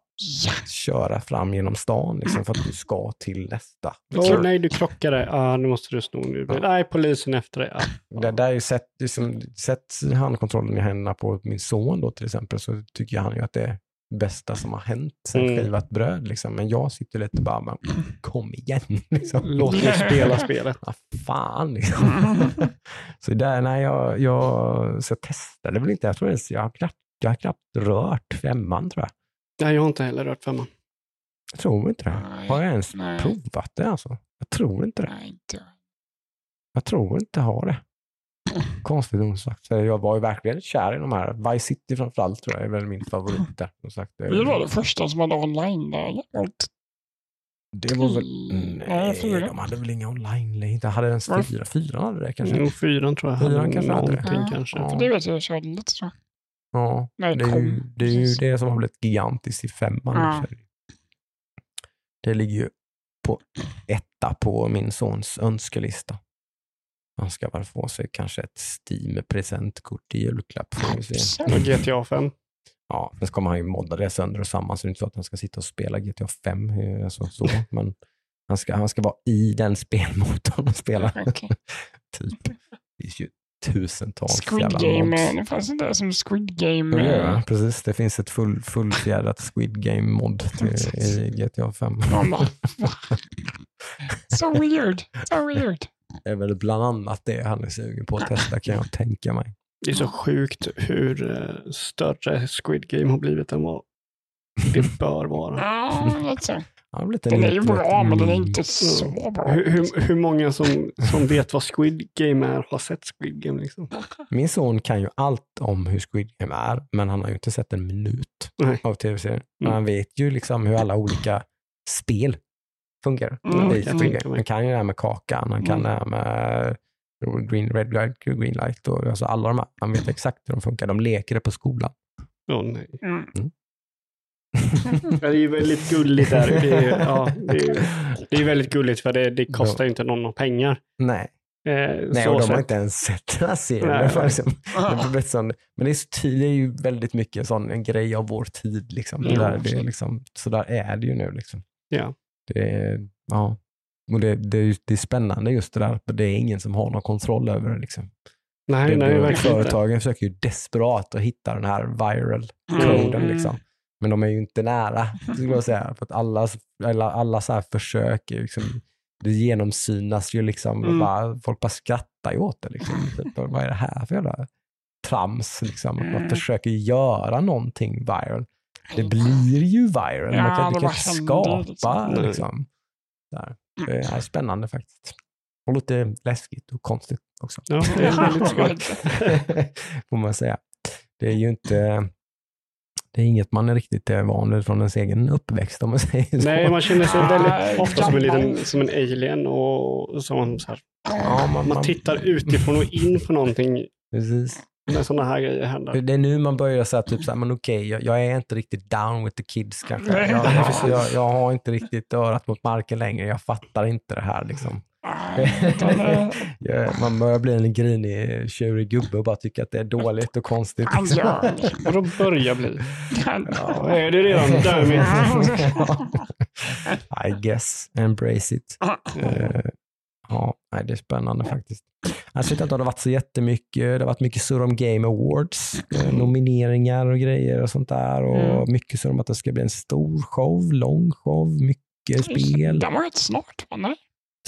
Ja. köra fram genom stan liksom, för att du ska till nästa. Åh nej, du krockade. Ah, nu måste du sno nu. Ja. Nej, polisen efter dig. Ah. Det där är ju sätt, liksom, sätt handkontrollen i händerna på min son då till exempel så tycker han ju att det är bästa som har hänt sen Mm. skivat bröd. Liksom. Men jag sitter lite bara, men, kom igen. Liksom. Låt mig spela spelet. Vad fan liksom. så där, nej, jag, jag, så jag testade väl inte. Jag tror ens, jag har knappt, jag har knappt rört femman tror jag. Nej, jag har inte heller rört femman. Jag tror inte det. Nej, Har jag ens nej. provat det alltså? Jag tror inte det. Nej, inte. Jag tror inte jag har det. Konstigt nog sagt. Jag var ju verkligen kär i de här. Vice City framförallt tror jag är väl min favorit där. Som sagt, det, Vi var det första som hade online-läge. Allt. det var väl... Nej, Nej, fyra. de hade väl inga online Jag hade ens fyra. Fyra hade det kanske. Jo, fyran tror jag Fyran kanske hade det. Ja. kanske. Ja. För det vet jag, jag körde lite så. Ja, När det är ju det, är ju det som har blivit gigantiskt i femman. Ja. Så Det ligger ju på etta på min sons önskelista. Han ska väl få sig kanske ett Steam-presentkort i julklapp. Och GTA 5. Ja, sen kommer han ju modda det sönder och samman, så det är inte så att han ska sitta och spela GTA 5. eh, Alltså, så. Men han ska, han ska vara i den spelmotorn och spela. Okej. typ. Det finns ju tusentals Squid Game, mods. det fanns inte det som Squid Game. Ja, det. Precis, det finns ett full, fullfjädrat Squid Game-mod till- i GTA 5. Man bara, va? So weird, so weird. Det är väl bland annat det han är sugen på att testa kan jag tänka mig. Det är så sjukt hur eh, större Squid Game har blivit än vad det bör vara. Ja, lite så. Han har blivit en Den är ju bra, men den är Mm. inte så bra. Hur, hur, hur många som, som vet vad Squid Game är har sett Squid Game liksom? Min son kan ju allt om hur Squid Game är, men han har ju inte sett en minut Nej. av tv-serien. Men Mm. han vet ju liksom hur alla olika spel funkar Mm, i kan Squid Game. Han kan ju det här med kakan, han kan Mm. det här med green, red light, green light och alltså alla de här. Han vet exakt hur de funkar. De leker det på skolan. Åh nej. Mm. Ja, det är ju väldigt gulligt där. Det är, ja, det är, det är väldigt gulligt för det, det kostar ju inte någon några pengar. Nej, Eh, Nej så och de har sett. inte ens sett den här serien. Liksom, men det är, så ty- det är ju väldigt mycket en sån, en grej av vår tid. Liksom. Det där, det är liksom, så där är det ju nu. Liksom. Ja. Det är, ja. och det, det, det är spännande just det där, att det är ingen som har någon kontroll över det. Liksom. Nej, det, nej, det verkligen inte. företagen försöker ju desperat att hitta den här viral koden. Mm. Liksom. Men de är ju inte nära, skulle jag säga. För att alla, alla, alla så här försök, är liksom, det genomsynas ju liksom. Mm. bara, folk bara skrattar ju åt det. Liksom. Typ, vad är det här för jävla trams? Liksom. Att man Mm. försöker göra någonting viral. Det blir ju viral. Ja, man kan, det du kan skapa. liksom. Där. Det är spännande faktiskt. Och lite läskigt och konstigt också. Ja, det är väldigt skumt. Får man säga. Det är ju inte, det är inget man är riktigt är van vid från ens egen uppväxt om man säger så. Nej, man känner sig väldigt ofta som en, liten, som en alien och som så här, ja, man, man man, tittar utifrån och in på någonting precis. när sådana här grejer händer. Det är nu man börjar säga typ men okej, jag, jag är inte riktigt down with the kids kanske. Jag, jag, jag har inte riktigt örat mot marken längre. Jag fattar inte det här liksom. Eh, Man börjar bli en grinig, tjurig gubbe och bara tycka att det är dåligt och konstigt. Liksom. gör Och då börjar bli. Ja, är det redan därmed? I guess, embrace it. Eh, ja, nej, det är spännande faktiskt. Jag tycker inte att det har varit så jättemycket. Det har varit mycket surr om Game Awards, eh, nomineringar och grejer och sånt där. Och Mm. mycket surr om att det ska bli en stor show, lång show, mycket spel. Den var rätt snart, va?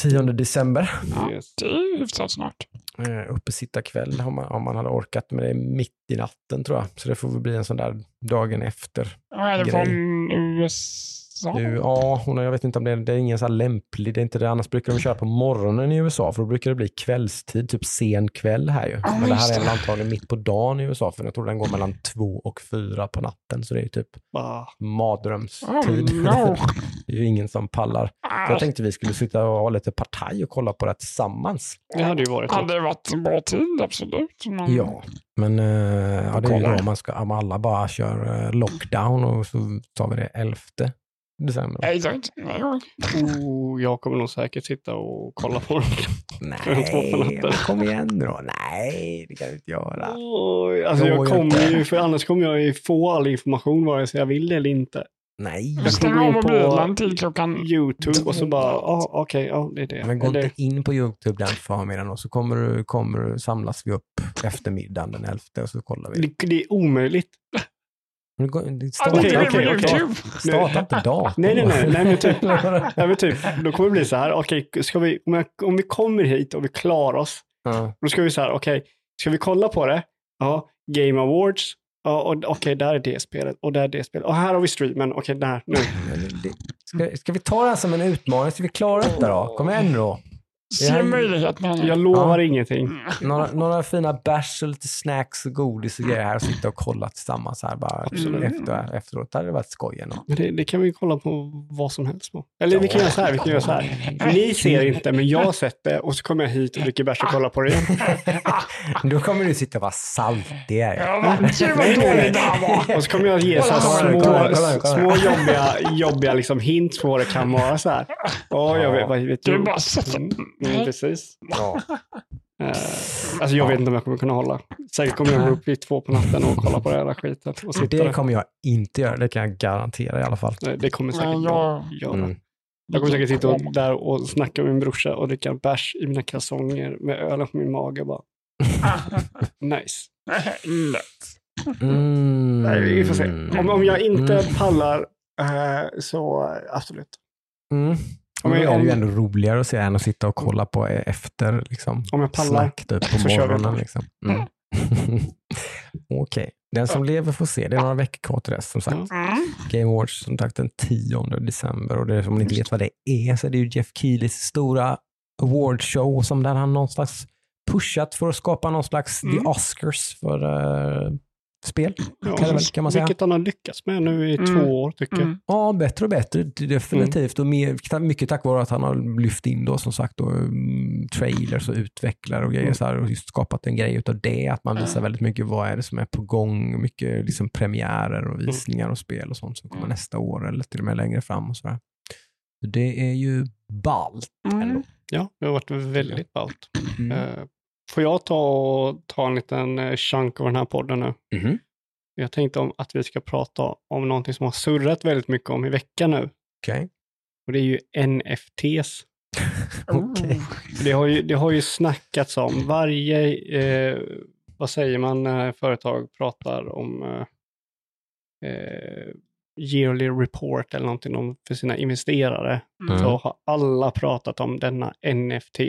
Nej, 10 december. Yes. det är hyfsat snart. Eh, uppesittarkväll om man, om man hade orkat, men det är mitt i natten tror jag. Så det får väl bli en sån där dagen efter. Är det Grej. från USA? Du, ja, hon, jag vet inte om det är, det är ingen så här lämplig, det är inte det. Annars brukar de köra på morgonen i USA, för då brukar det bli kvällstid, typ sen kväll här ju. Ja, Men det här är det. väl antagligen mitt på dagen i USA, för jag tror den går mellan två och fyra på natten, så det är ju typ Bara, mardrömstid. Oh, no. det är ju ingen som pallar. Jag tänkte vi skulle sitta och ha lite partaj och kolla på det tillsammans. det hade ju varit hade varit en bra tid, absolut. Men, Ja, men eh, ja, det är ju då man ska, om alla bara kör eh, lockdown och så tar vi det 11 december. Nej, nej. Oh, jag kommer nog säkert sitta och kolla på dem. Nej, men kom igen nu då. Nej, det kan du inte göra. Oj, alltså jag kommer ju, för annars kommer jag ju få all information vare sig jag vill det eller inte. Nej, Jag Stäng kommer av in på- mobilen till klockan... YouTube och så bara, ja okej, ja det är det. men gå Eller, inte in på YouTube den förmiddagen och så kommer du, kommer du samlas vi upp eftermiddagen den 11 och så kollar vi. det, det är omöjligt. Men gå- det Alltså, Starta, okej. YouTube. starta inte datorn. Nej, nej, nej, nej, men typ, nej, men typ, då kommer det bli så här, okej, ska vi, om, jag, om vi kommer hit och vi klarar oss, Ja. då ska vi så här, okej, ska vi kolla på det? Ja, Game Awards, ja, och okej, där är det spelet och där är det spelet. Och här har vi streamen, okej, där, nu. Ska, ska vi ta det här som en utmaning? Ska vi klara detta då? Kom igen då. Det här- Se möjligheterna. Jag lovar Ja. ingenting. Några, några fina bärs och lite snacks och godis och grejer här och sitta och kolla tillsammans här bara efter, efteråt. Det hade varit skoj ändå. Men det, det kan vi kolla på vad som helst på. Eller vi kan göra så här, vi kan göra så här. Mm. Ni ser inte, men jag har sett det och så kommer jag hit och dricker bärs och kollar på det igen. Då kommer du sitta och vara saltig. Ja, vad- Gud vad dåligt det här var. Och så kommer jag ge så små, kolla, kolla, kolla. små jobbiga, jobbiga liksom hints på vad det kan vara. Så här. Åh, jag vet, vad vet Du du? bara sätter... Mm, mm, precis. Ja. Eh, alltså jag vet inte om jag kommer kunna hålla. Säkert kommer jag gå upp vid två på natten och kolla på det hela skiten. Och sitta Det där. kommer jag inte göra, det kan jag garantera i alla fall. Nej, Det kommer säkert Nej, jag göra. Mm. Jag kommer säkert sitta och, där och snacka med min brorsa och dricka bärs i mina kalsonger med ölen på min mage. Bara, nice. Lätt. Mm. Nej, vi får se. Om, om jag inte pallar eh, så absolut. Mm. Om jag- då är det ju ändå roligare att se än att sitta och kolla på efter liksom, Om jag pallar snack typ, på så kör vi morgonen. Liksom. Mm. Okej, den som lever får se. Det är några veckor kvar till dess som sagt. Mm. Game Awards som sagt den 10 december och det, är- om ni inte vet vad det är så är det ju Jeff Keelys stora awardshow som där han någonstans pushat för att skapa någon slags Mm. The Oscars för eh, spel. Ja, kan, väl, kan man säga. Vilket han har lyckats med nu i Mm. två år tycker jag. Mm. Ja, bättre och bättre definitivt. Och mer, mycket tack vare att han har lyft in då som sagt då, mm, trailers och utvecklare och grejer Mm. så här, och just skapat en grej utav det. Att man visar väldigt mycket vad är det som är på gång. Mycket liksom premiärer och visningar och spel och sånt som kommer Mm. nästa år eller till och med längre fram och sådär. Så Det är ju ballt. Mm. Ja, det har varit väldigt ballt. Mm. Får jag ta, och ta en liten eh, chunk av den här podden nu? Mhm. Jag tänkte om att vi ska prata om någonting som har surrat väldigt mycket om i veckan nu. Okej. Och det är ju NFTs. Okej. Det har ju, det har ju snackats om varje, eh, vad säger man när företag pratar om eh, eh, yearly report eller någonting om, för sina investerare. Mm. Så har alla pratat om denna NFT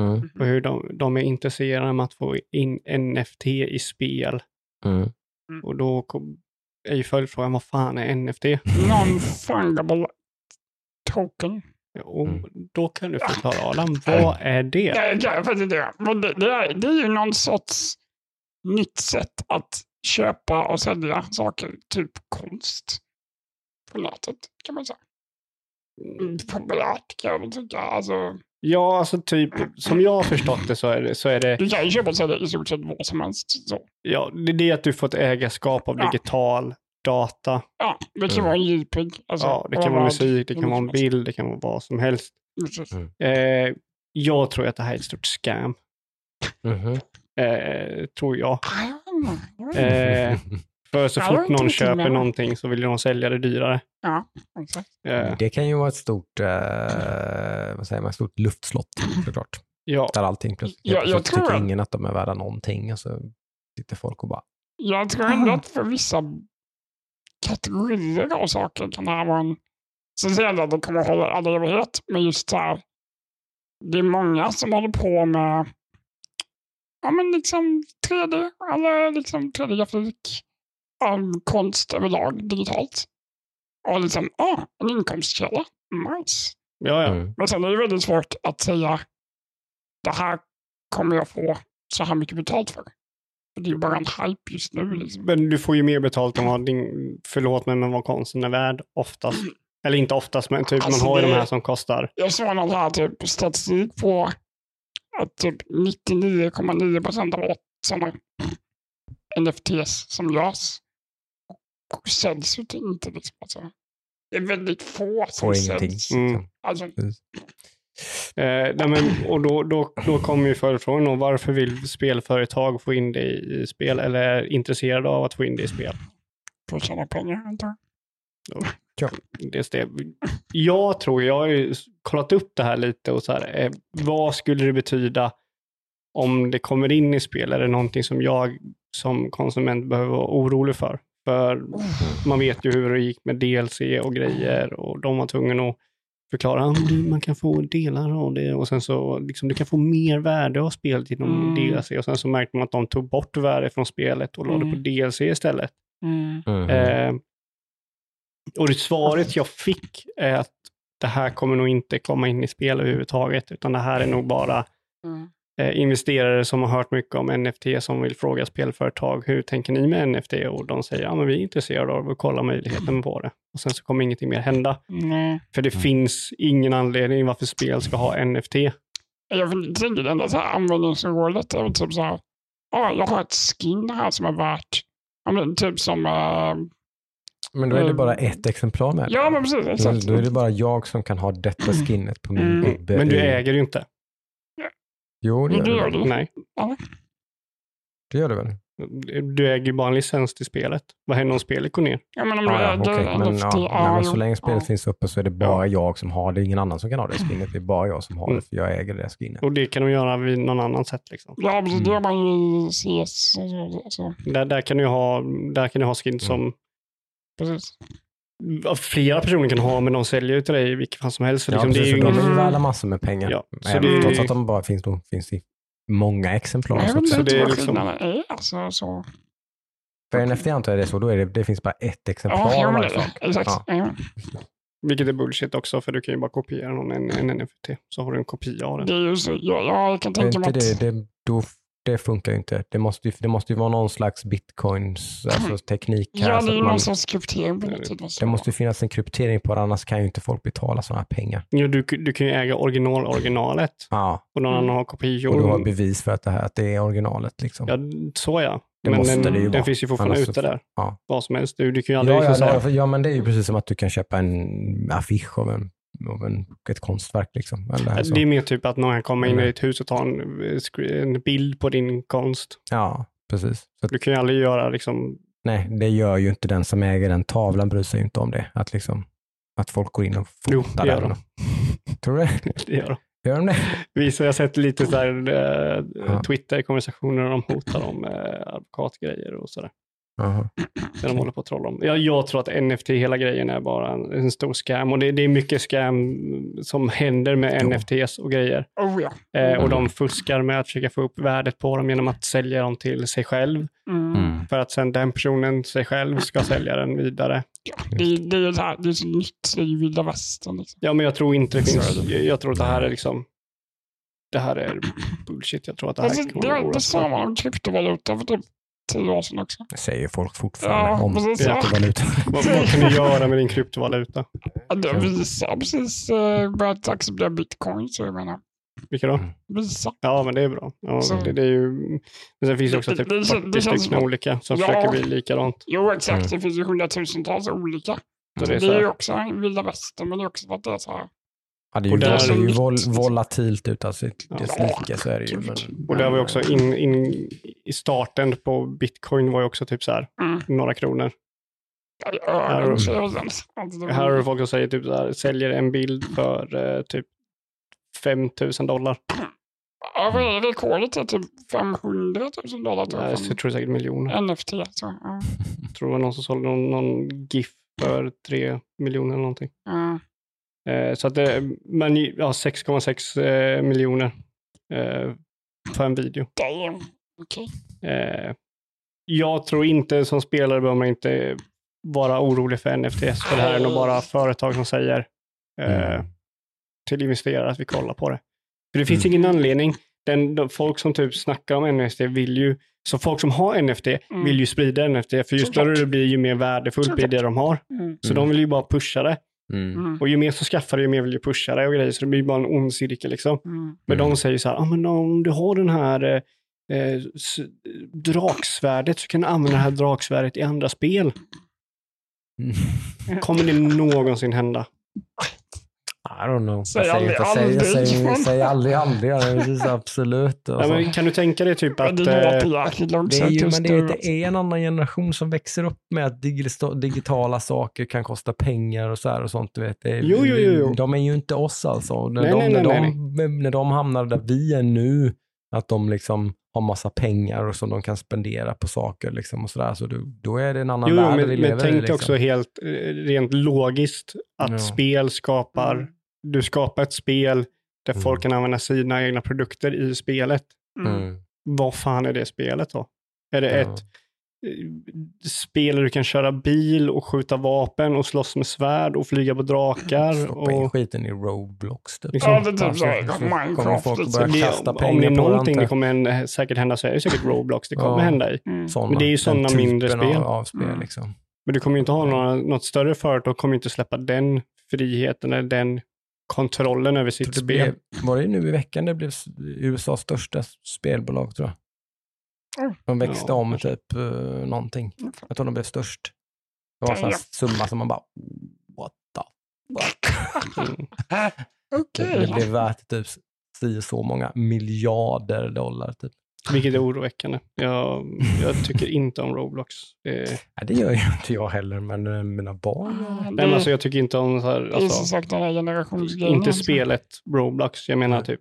Mm. och hur de, de är intresserade av att få in NFT i spel. Mm. Och då kom, är ju följdfrågan, vad fan är NFT? Non-fungible token. Och Mm. då kan du förklara Adam, vad är det, det, är, det är ju någon sorts nytt sätt att köpa och sälja saker, typ konst, på nätet kan man säga. Mm, Populärt kan jag väl tycka. Alltså, Ja, alltså typ som jag har förstått det så är det, så är det, du kan ju köpa i stort sett vad som helst. Så. ja, det är det att du får ett ägarskap av Ja. digital data. Ja, det kan Mm. vara en JPEG. Alltså, Ja, det kan vara musik, det kan vara en helst. bild, det kan vara vad som helst. Precis. Eh, jag tror att det här är ett stort scam. Mhm. Eh, tror jag. Ah, Eh, för så fort någon köper med. någonting så vill de sälja det dyrare. Ja, exakt. Eh, Det kan ju vara ett stort, eh, vad säger man, ett stort luftslott såklart. ja, Där allting plötsligt, Ja, jag plötsligt tror tycker att- ingen att de är värda någonting och så sitter folk och bara, Jag tror ändå att för vissa kategorier av saker kan det här vara en... Sen säger jag att det kommer att hålla all evighet, men just så här. Det är många som håller på med ja, men liksom 3D eller liksom 3D-grafik av konst överlag digitalt. Och liksom, ah, en inkomstkälla. Nice. ja, ja. mm. Men sen är det väldigt svårt att säga det här kommer jag få så här mycket betalt för. För det är ju bara en hype just nu. Liksom. Men du får ju mer betalt än vad din, förlåt mig, men vad konsten är värd oftast. Eller inte oftast, men typ Alltså, man har ju de här som kostar. Jag såg någon här typ statistik på att typ 99,9 procent av alla sådana NFTs som görs säljs ju inte. Liksom. Alltså, det är väldigt få som ingenting. säljs. Mm. liksom. Alltså, Eh, nej, men, och då, då, då kommer ju följdfrågan då, varför vill spelföretag få in det i, spel eller är intresserade av att få in det i spel? för att tjäna pengar antar jag. Det är det. Jag tror, jag har ju kollat upp det här lite och så här, eh, vad skulle det betyda om det kommer in i spel? Är det någonting som jag som konsument behöver vara orolig för? För man vet ju hur det gick med DLC och grejer och de var tvungna att förklara att man kan få delar av det och sen så liksom, du kan få mer värde av spelet genom Mm. DLC och sen så märkte man att de tog bort värde från spelet och la det på Mm. DLC istället. Mm. Mhm. Eh, och det svaret jag fick är att det här kommer nog inte komma in i spel överhuvudtaget, utan det här är nog bara Mm. Eh, investerare som har hört mycket om NFT som vill fråga spelföretag, hur tänker ni med NFT? Och de säger, ja men vi är intresserade av att kolla möjligheten på det. Och sen så kommer ingenting mer hända. Nej. För det finns ingen anledning varför spel ska ha NFT. Jag tänker det enda så här användningsområdet är typ så här. Ja, jag har ett skin här som är värt. Men typ som. eh, Men då är det Mm. bara ett exemplar med. ja, men precis. då, Exakt. då är det bara jag som kan ha detta skinnet på min Mm. gubbe. Men du äger ju inte. Jo, det gör Det du gör du. Nej. Det gör du väl? Du äger ju bara en licens till spelet. Vad händer om spelet går ner? Ja, men om Ja, du ja, äger okej. en Men, ja, ja, nej, men så länge spelet ja. finns uppe så är det bara jag som har det. Ingen annan som kan ha det skinnet. Det är bara jag som har det, Mm. för jag äger det skinnet. Och det kan de göra vid någon annan sätt. Liksom. Ja, precis. Det Mm. gör man ju i CS. Där, där kan du ha, där kan du ha skins som Precis. Flera personer kan ha, men de säljer ju till dig i vilket fall som helst. Så Ja, liksom, det är precis, ju för de är ju värda massor med pengar. Ja, så Även, det Trots att de bara finns, då, finns i många exemplar. Jag Så så det är liksom- är. Alltså, så. för NFT antar jag det är så, då är det, det finns bara ett exemplar Ja, ja, det, exakt. Ja. Vilket är bullshit också, för du kan ju bara kopiera någon, en, en NFT, så har du en kopia av den. Det är ju så. Ja, jag kan tänka mig att... det, det, då, det funkar ju inte. Det måste ju, det måste ju vara någon slags bitcoins, alltså teknik här. Ja, det är ju man, någon sorts kryptering på något sätt. det måste ju finnas en kryptering på det, annars kan ju inte folk betala sådana här pengar. Jo, du, du kan ju äga original originalet Ja, och någon Mm. annan har kopior. och du har bevis för att det här att det är originalet. Liksom. Ja, så ja. Det men måste den, det ju den vara. finns ju fortfarande Annars ute där. ja. Vad som helst. Du, du kan ju aldrig Ja, ja, liksom så här- nej, ja, men det är ju precis som att du kan köpa en affisch av, en, av en, ett konstverk. Liksom. Eller så. Det är mer typ att någon kommer in i Mm. ditt hus och tar en, eh, en bild på din konst. Ja, precis. Så, Du kan ju aldrig göra liksom, nej, det gör ju inte den som äger den tavlan, bryr sig ju inte om det. Att, liksom, att folk går in och Jo, fotar det gör den. de. Tror du det? det gör de. Gör de det? Vissa, jag har sett lite så här, eh, Ja. Twitter-konversationer där de hotar om eh, advokatgrejer och sådär. Aha. Det de håller på att trolla om. Jag, jag tror att NFT, hela grejen är bara en, en stor scam. Och det, det är mycket scam som händer med Jo. NFTs och grejer. Oh ja. Eh, och Mm. de fuskar med att försöka få upp värdet på dem genom att sälja dem till sig själv. Mm. Mm. För att sen den personen, sig själv, ska sälja den vidare. Ja, det, det, är så här, det är så nytt, det är ju vilda västern. Liksom. Ja, men jag tror inte det finns. Jag, jag tror att det här är liksom... Det här är bullshit. Jag tror att det här Alltså, kommer att det, gå det sa man om kryptovaluta för typ tio år sedan också. Det säger folk fortfarande Ja, om precis. kryptovaluta. vad, vad kan du göra med din kryptovaluta? Ja, det Visa har precis eh, börjat acceptera bitcoin, så jag menar, Vilka då? Visa. Ja, men det är bra. Ja, Så- det, det är ju... Men sen finns det också typ det- det kän- 40 det känns stycken olika som Ja. försöker bli likadant. Jo, exakt. Mm. Det finns ju hundratusentals olika. Så det är Det är ju också en vilda västern, men det är också för att det är så här. Ja, det är ju, där- det är ju vol volatilt utan dess Ja. like, så är det ju. Men, och det var ju också in, in i starten på bitcoin var ju också typ så här Mm. några kronor. Här- är det. Alltså, det- Här har du folk som säger typ så här, säljer en bild för eh, typ 5000 dollar. Ja, vad är rekordet? Det är typ 500 000 dollar tror Nej, jag. Tror säkert miljoner. NFT. Så, ja. Jag tror det var någon som sålde någon, någon GIF för 3 miljoner eller någonting. Ja. Eh, så att det, men ja, 6,6 eh, miljoner eh, för en video. Damn. Eh, jag tror inte som spelare behöver man inte vara orolig för NFTs. För det här är nog bara företag som säger eh, Mm. till investerare att vi kollar på det. För det finns Mm. ingen anledning. Den, de, folk som typ snackar om NFT vill ju, så folk som har NFT Mm. vill ju sprida NFT. För ju större det blir, ju mer värdefullt blir det de har. Mm. Så Mm. de vill ju bara pusha det. Mm. Mm. Och ju mer så skaffar det, ju mer vill ju pusha det och grejer. Så det blir bara en ond cirkel liksom. Mm. Men Mm. de säger så här, ah, men om du har den här eh, eh, draksvärdet så kan du använda det här draksvärdet i andra spel. Mm. Kommer det någonsin hända? I don't know. Säg jag aldrig säger, inte, säg, aldrig. säg, säg aldrig aldrig. Ja, det är precis absolut. Ja, Alltså. men kan du tänka dig typ att... det är ju, just men det är, nu, det är en annan generation som växer upp med att digitala saker kan kosta pengar och så här och sånt. Du vet. Det är, Jo, jo, jo. De är ju inte oss alltså. När, Nej, de, nej, när, nej, de, när de hamnar där vi är nu, att de liksom har massa pengar och som de kan spendera på saker liksom och sådär. Så då, då är det en annan jo, värld vi men, lever men tänk i. Liksom. också helt eh, rent logiskt att Ja. spel skapar... Du skapar ett spel där Mm. folk kan använda sina egna produkter i spelet. Mm. Mm. Vad fan är det spelet då? Är det Ja. ett eh, spel där du kan köra bil och skjuta vapen och slåss med svärd och flyga på drakar? Stoppa in Och, skiten i Roblox. Typ. Liksom. Ja, det är typ så här, så kommer Minecraft, folk att börja det, kasta om det är någonting det. det kommer säkert hända så är det säkert Roblox det kommer Ja. hända i. Mm. Såna, Men det är ju sådana mindre spel. Av, av spel Mm. liksom. Men du kommer ju inte ha några, något större företag kommer inte släppa den friheten eller den kontrollen över sitt Det spel. blev, var det nu i veckan det blev USAs största spelbolag tror jag. Mm. De växte Ja, om kanske. typ uh, någonting. Jag tror de blev störst. Det var en sån summa som man bara, what the fuck. Mm. Okej. Det, det blev värt typ si så många miljarder dollar. Typ. Vilket är oroväckande. Jag, jag tycker inte om Roblox. Det, Ja, det gör ju inte jag heller, men eh, mina barn gör det. Men alltså, jag tycker inte om så här, det är som alltså, sagt den här generationsgrejen. inte alltså. spelet Roblox. Jag menar Nej. typ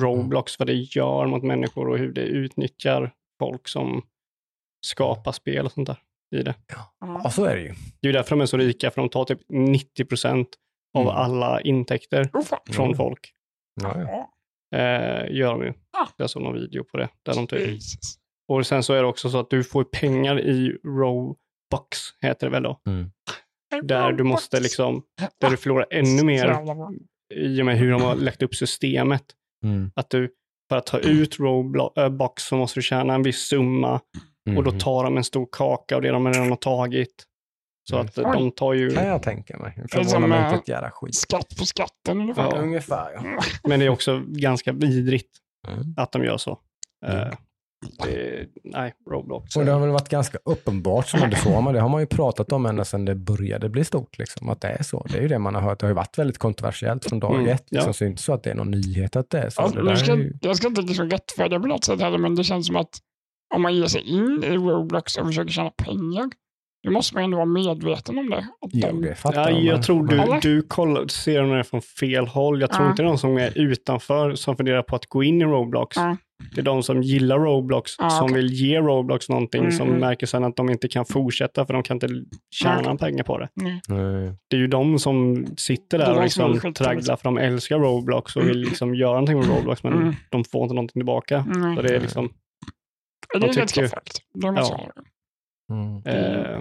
Roblox, vad det gör mot människor och hur det utnyttjar folk som skapar spel och sånt där i det. Ja. Ja, så är det ju. Det är därför de är så rika, för de tar typ 90 procent av Mm. alla intäkter Oh, fan. från Mm. folk. Ja, ja. Eh, gör de ju. Ah. Jag såg någon video på det. Där de typ. Jesus. Och sen så är det också så att du får pengar i Robux, heter det väl då. Mm. Där du måste liksom, där du förlorar ännu mer Jävla bra. i och med hur de har lagt upp systemet. Mm. Att du, för att ta ut Roblox så måste du tjäna en viss summa Mm. och då tar de en stor kaka av det de redan har tagit. Så Mm. att eh, de tar ju, kan jag tänka mig. Förvånar mig eh, inte ett jävla skit. Skatt på skatten ungefär. Ja. Ungefär ja. men det är också ganska vidrigt Mm. att de gör så. Mm. Eh, det, nej, Roblox. Och det har väl varit ganska uppenbart som du sa, men det har man ju pratat om ända sedan det började bli stort. Liksom, att det är så. Det är ju det man har hört. Det har ju varit väldigt kontroversiellt från dag Mm, ett. Liksom, ja. Så det är inte så att det är någon nyhet att det är så. Alltså, det ska, är ju... Jag ska inte liksom rättfärdiga på något sätt heller, men det känns som att om man ger sig in i Roblox och försöker tjäna pengar, då måste man ändå vara medveten om det. Att Jo, de, det fattar Ja, jag, tror du, Eller? du kollar, ser det från fel håll. Jag tror Ja. inte det är någon som är utanför som funderar på att gå in i Roblox. Ja. Det är de som gillar Roblox, Ah, som okej. vill ge Roblox någonting, Mm, som mm. märker sen att de inte kan fortsätta för de kan inte tjäna pengar på det. Det är ju de som sitter där och de liksom tragglar för de älskar Roblox och vill liksom göra någonting med Roblox men Mm. de får inte någonting tillbaka. Så det är liksom, Det är ganska tycker- måste Ja. Mm. eh,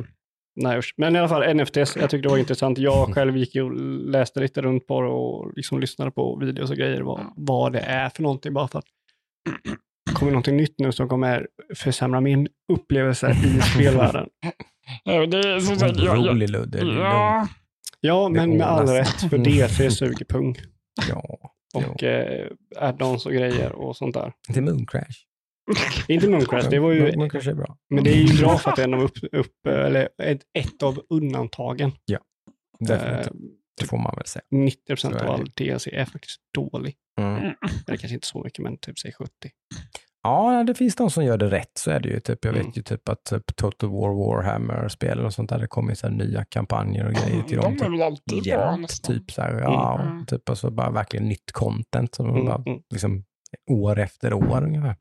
nej. Men i alla fall NFTs, jag tyckte det var intressant. Jag själv gick och läste lite runt på det och liksom lyssnade på videos och grejer, vad, vad det är för någonting bara för att det kommer någonting nytt nu som kommer försämra min upplevelse i spelvärlden. Det är som sagt, jag, jag, Rolig Ludde. det ja, Ja, Det men med all rätt, för DC suger pung. Ja. Och eh, add-ons och grejer och sånt där. Inte Mooncrash. Inte Mooncrash, det var ju Mooncrash är bra. Men det är ju bra för att det är en av upp, upp, eller ett, ett av undantagen. Definitivt. Eh, Det får man väl säga. 90 procent är av det. all DLC är faktiskt dålig. Mm. Eller kanske inte så mycket, men typ säg 70. Ja, det finns de som gör det rätt. Så är det ju. Typ, jag Mm. vet ju typ att typ Total War Warhammer-spel och sånt där, det kommer så nya kampanjer och grejer till de dem. är Typ, väl alltid bra ja, nästan. typ så här, ja, Mm. typ alltså bara verkligen nytt content. Som Mm, bara, mm. liksom, år efter år ungefär.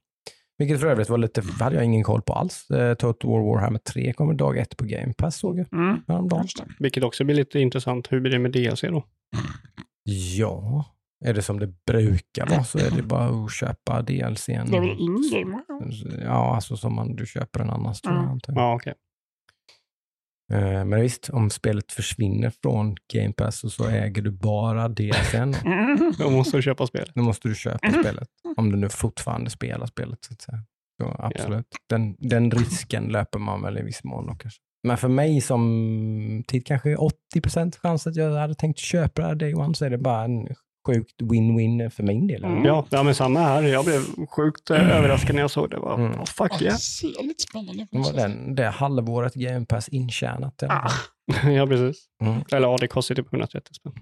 Vilket för övrigt var lite, hade jag ingen koll på alls. Eh, Total War Warhammer 3 kommer dag ett på Game Pass såg jag Mm. häromdagen. Vilket också blir lite intressant. Hur blir det med DLC då? Ja, är det som det brukar vara så är det bara att köpa DLCn. Det är väl in-game? Ja, alltså som man, du köper en annan. Mm. jag. Ja, okej. Eh, Men visst, om spelet försvinner från Game Pass och så äger du bara DLCn, Mm. Då måste du köpa spelet. då måste du köpa Mhm. spelet. Om du nu fortfarande spelar spelet. Så att säga. Så absolut. Den, den risken löper man väl i viss mån. Då, kanske. Men för mig som till kanske 80 chans att jag hade tänkt köpa det Day One så är det bara en sjukt win-win för min del. Mm. Ja, ja, men samma här. Jag blev sjukt eh, överraskad när jag såg det. Var, Mm. oh, fuck Det yeah. lite spännande. Det den, det halvåret Game Pass intjänat. Ah, ja, precis. Mm. Eller ja, det kostar typ 130 spänn.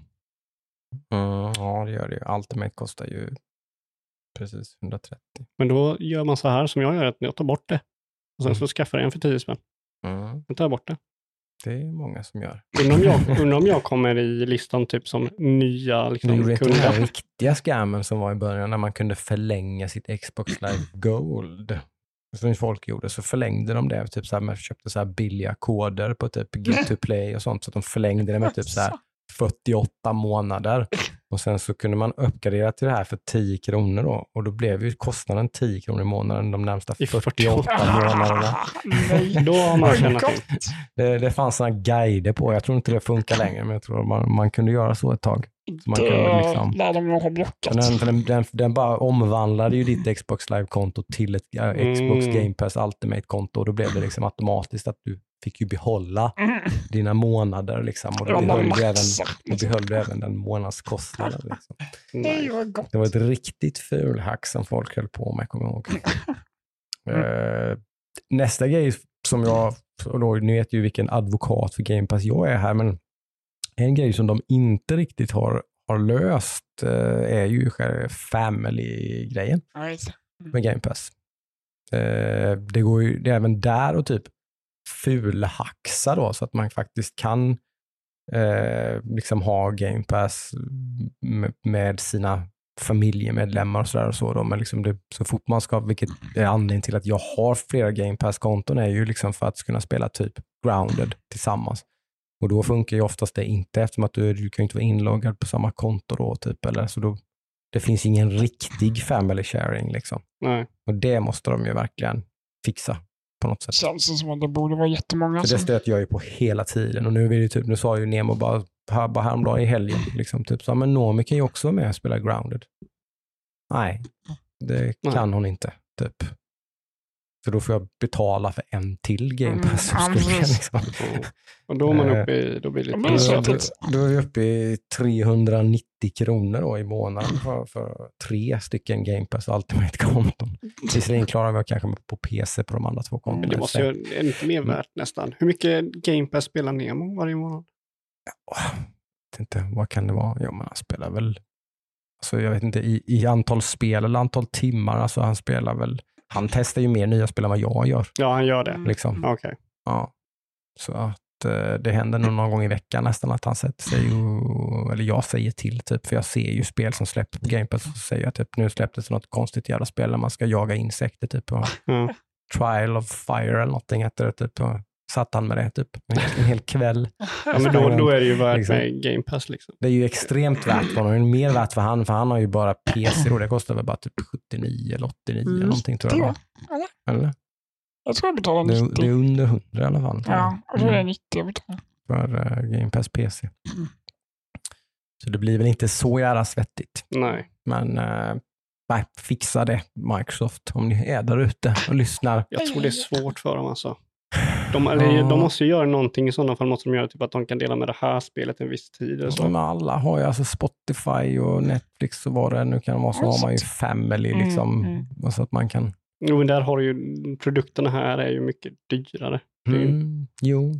Mm, ja, det gör det ju. Ultimate kostar ju precis 130. Men då gör man så här som jag gör, att jag tar bort det. Och sen så skaffar jag en för 10 spänn. Mm, Sen tar jag bort det. Det är många som gör. Undrar om jag, undrar om jag kommer i listan typ som nya liksom, gjorde inte den här kunder. riktiga scammen som var i början när man kunde förlänga sitt Xbox Live Gold. Som folk gjorde, så förlängde de det. Typ så här, man köpte så här billiga koder på typ Get to Play och sånt. Så att de förlängde det med typ så här 48 månader. Och sen så kunde man uppgradera till det här för 10 kronor då. Och då blev ju kostnaden 10 kronor i månaden de närmsta I 48 månaderna. Nej. Då har man tjänat. Det, det fanns sådana guider på. Jag tror inte det funkar längre, men jag tror man, man kunde göra så ett tag. Så man kunde Det liksom- Den, den, den, den bara omvandlade ju ditt Xbox Live-konto till ett äh, Xbox Mm. Game Pass Ultimate-konto och då blev det liksom automatiskt att du fick ju behålla Mm. dina månader liksom, och Det då var behöll du även, då behöll du även den månadskostnaden. Liksom. Nej, Nej. vad gott. Det var ett riktigt fulhack som folk höll på med, kommer jag ihåg. Eh, nästa grej som jag, och då, ni vet ju vilken advokat för Game Pass jag är här, men en grej som de inte riktigt har, har löst eh, är ju själva family-grejen Nej, med Game Pass. Eh, det går ju det är även där och typ fulhaxa då, så att man faktiskt kan eh, liksom ha Game Pass med, med sina familjemedlemmar och sådär och så. Då. Men liksom det, så fort man ska, vilket är anledningen till att jag har flera Game Pass-konton, är ju liksom för att kunna spela typ grounded tillsammans. Och då funkar ju oftast det inte eftersom att du, du kan inte vara inloggad på samma konto då, typ, eller så då, det finns ingen riktig family sharing liksom. Nej. Och det måste de ju verkligen fixa på något sätt. känns det som att det borde vara jättemånga För det stöter jag ju på hela tiden. Och nu, vill det typ, nu sa ju Nemo bara, här, bara häromdagen i helgen, liksom, typ så, men Nomi kan ju också vara med och spela grounded. Nej, det Nej. kan hon inte. Typ. För då får jag betala för en till Game Mm, Pass-subscription. ja, precis. liksom. Och, och då är man uppe i, då blir det lite det Då, då, är vi uppe i 390 kronor då i månaden för, för tre stycken Game Pass Ultimate-konton. Visserligen klarar vi kanske på PC på de andra två kontona. Men det måste ju, är inte mer värt nästan. Hur mycket Game Pass spelar Nemo varje månad? Jag vet inte, vad kan det vara? Jo, men han spelar väl, alltså jag vet inte, i, i antal spel eller antal timmar, alltså han spelar väl, han testar ju mer nya spel än vad jag gör. Ja, han gör det. Mm. Liksom. Okej. Ja. Så att, eh, det händer nog någon gång i veckan nästan att han sätter sig och, eller jag säger till typ, för jag ser ju spel som släpps på Game Pass och säger jag typ nu släpptes något konstigt jävla spel där man ska jaga insekter typ. Och Ja. Trial of Fire eller någonting heter det typ. Och satt han med det typ en, hel kväll. Ja, men då, då är det ju värt Liksom. med Game Pass. Liksom. Det är ju extremt värt för honom. Det är mer värt för han, för han har ju bara PC då. Det kostar väl bara typ 79 eller 89 eller Mm, någonting tror jag det var. Eller? Jag tror jag betalar Det, 90. är- det är under 100 i alla fall. Ja, jag tror det är Mm. 90 jag betalar. för uh, Game Pass PC. Mm. Så det blir väl inte så jävla svettigt. Nej. Men uh, nej, fixa det Microsoft om ni är där ute och lyssnar. Jag tror det är svårt för dem alltså. De, eller, Ja. de måste ju göra någonting i sådana fall. måste de göra typ att de kan dela med det här spelet en viss tid. Eller så. Men alla har ju alltså Spotify och Netflix och vad det nu kan vara, så har man ju Family Mm, liksom. mm. Så att man kan... Jo, men där har ju, produkterna här är ju mycket dyrare. Är ju- Mm, jo,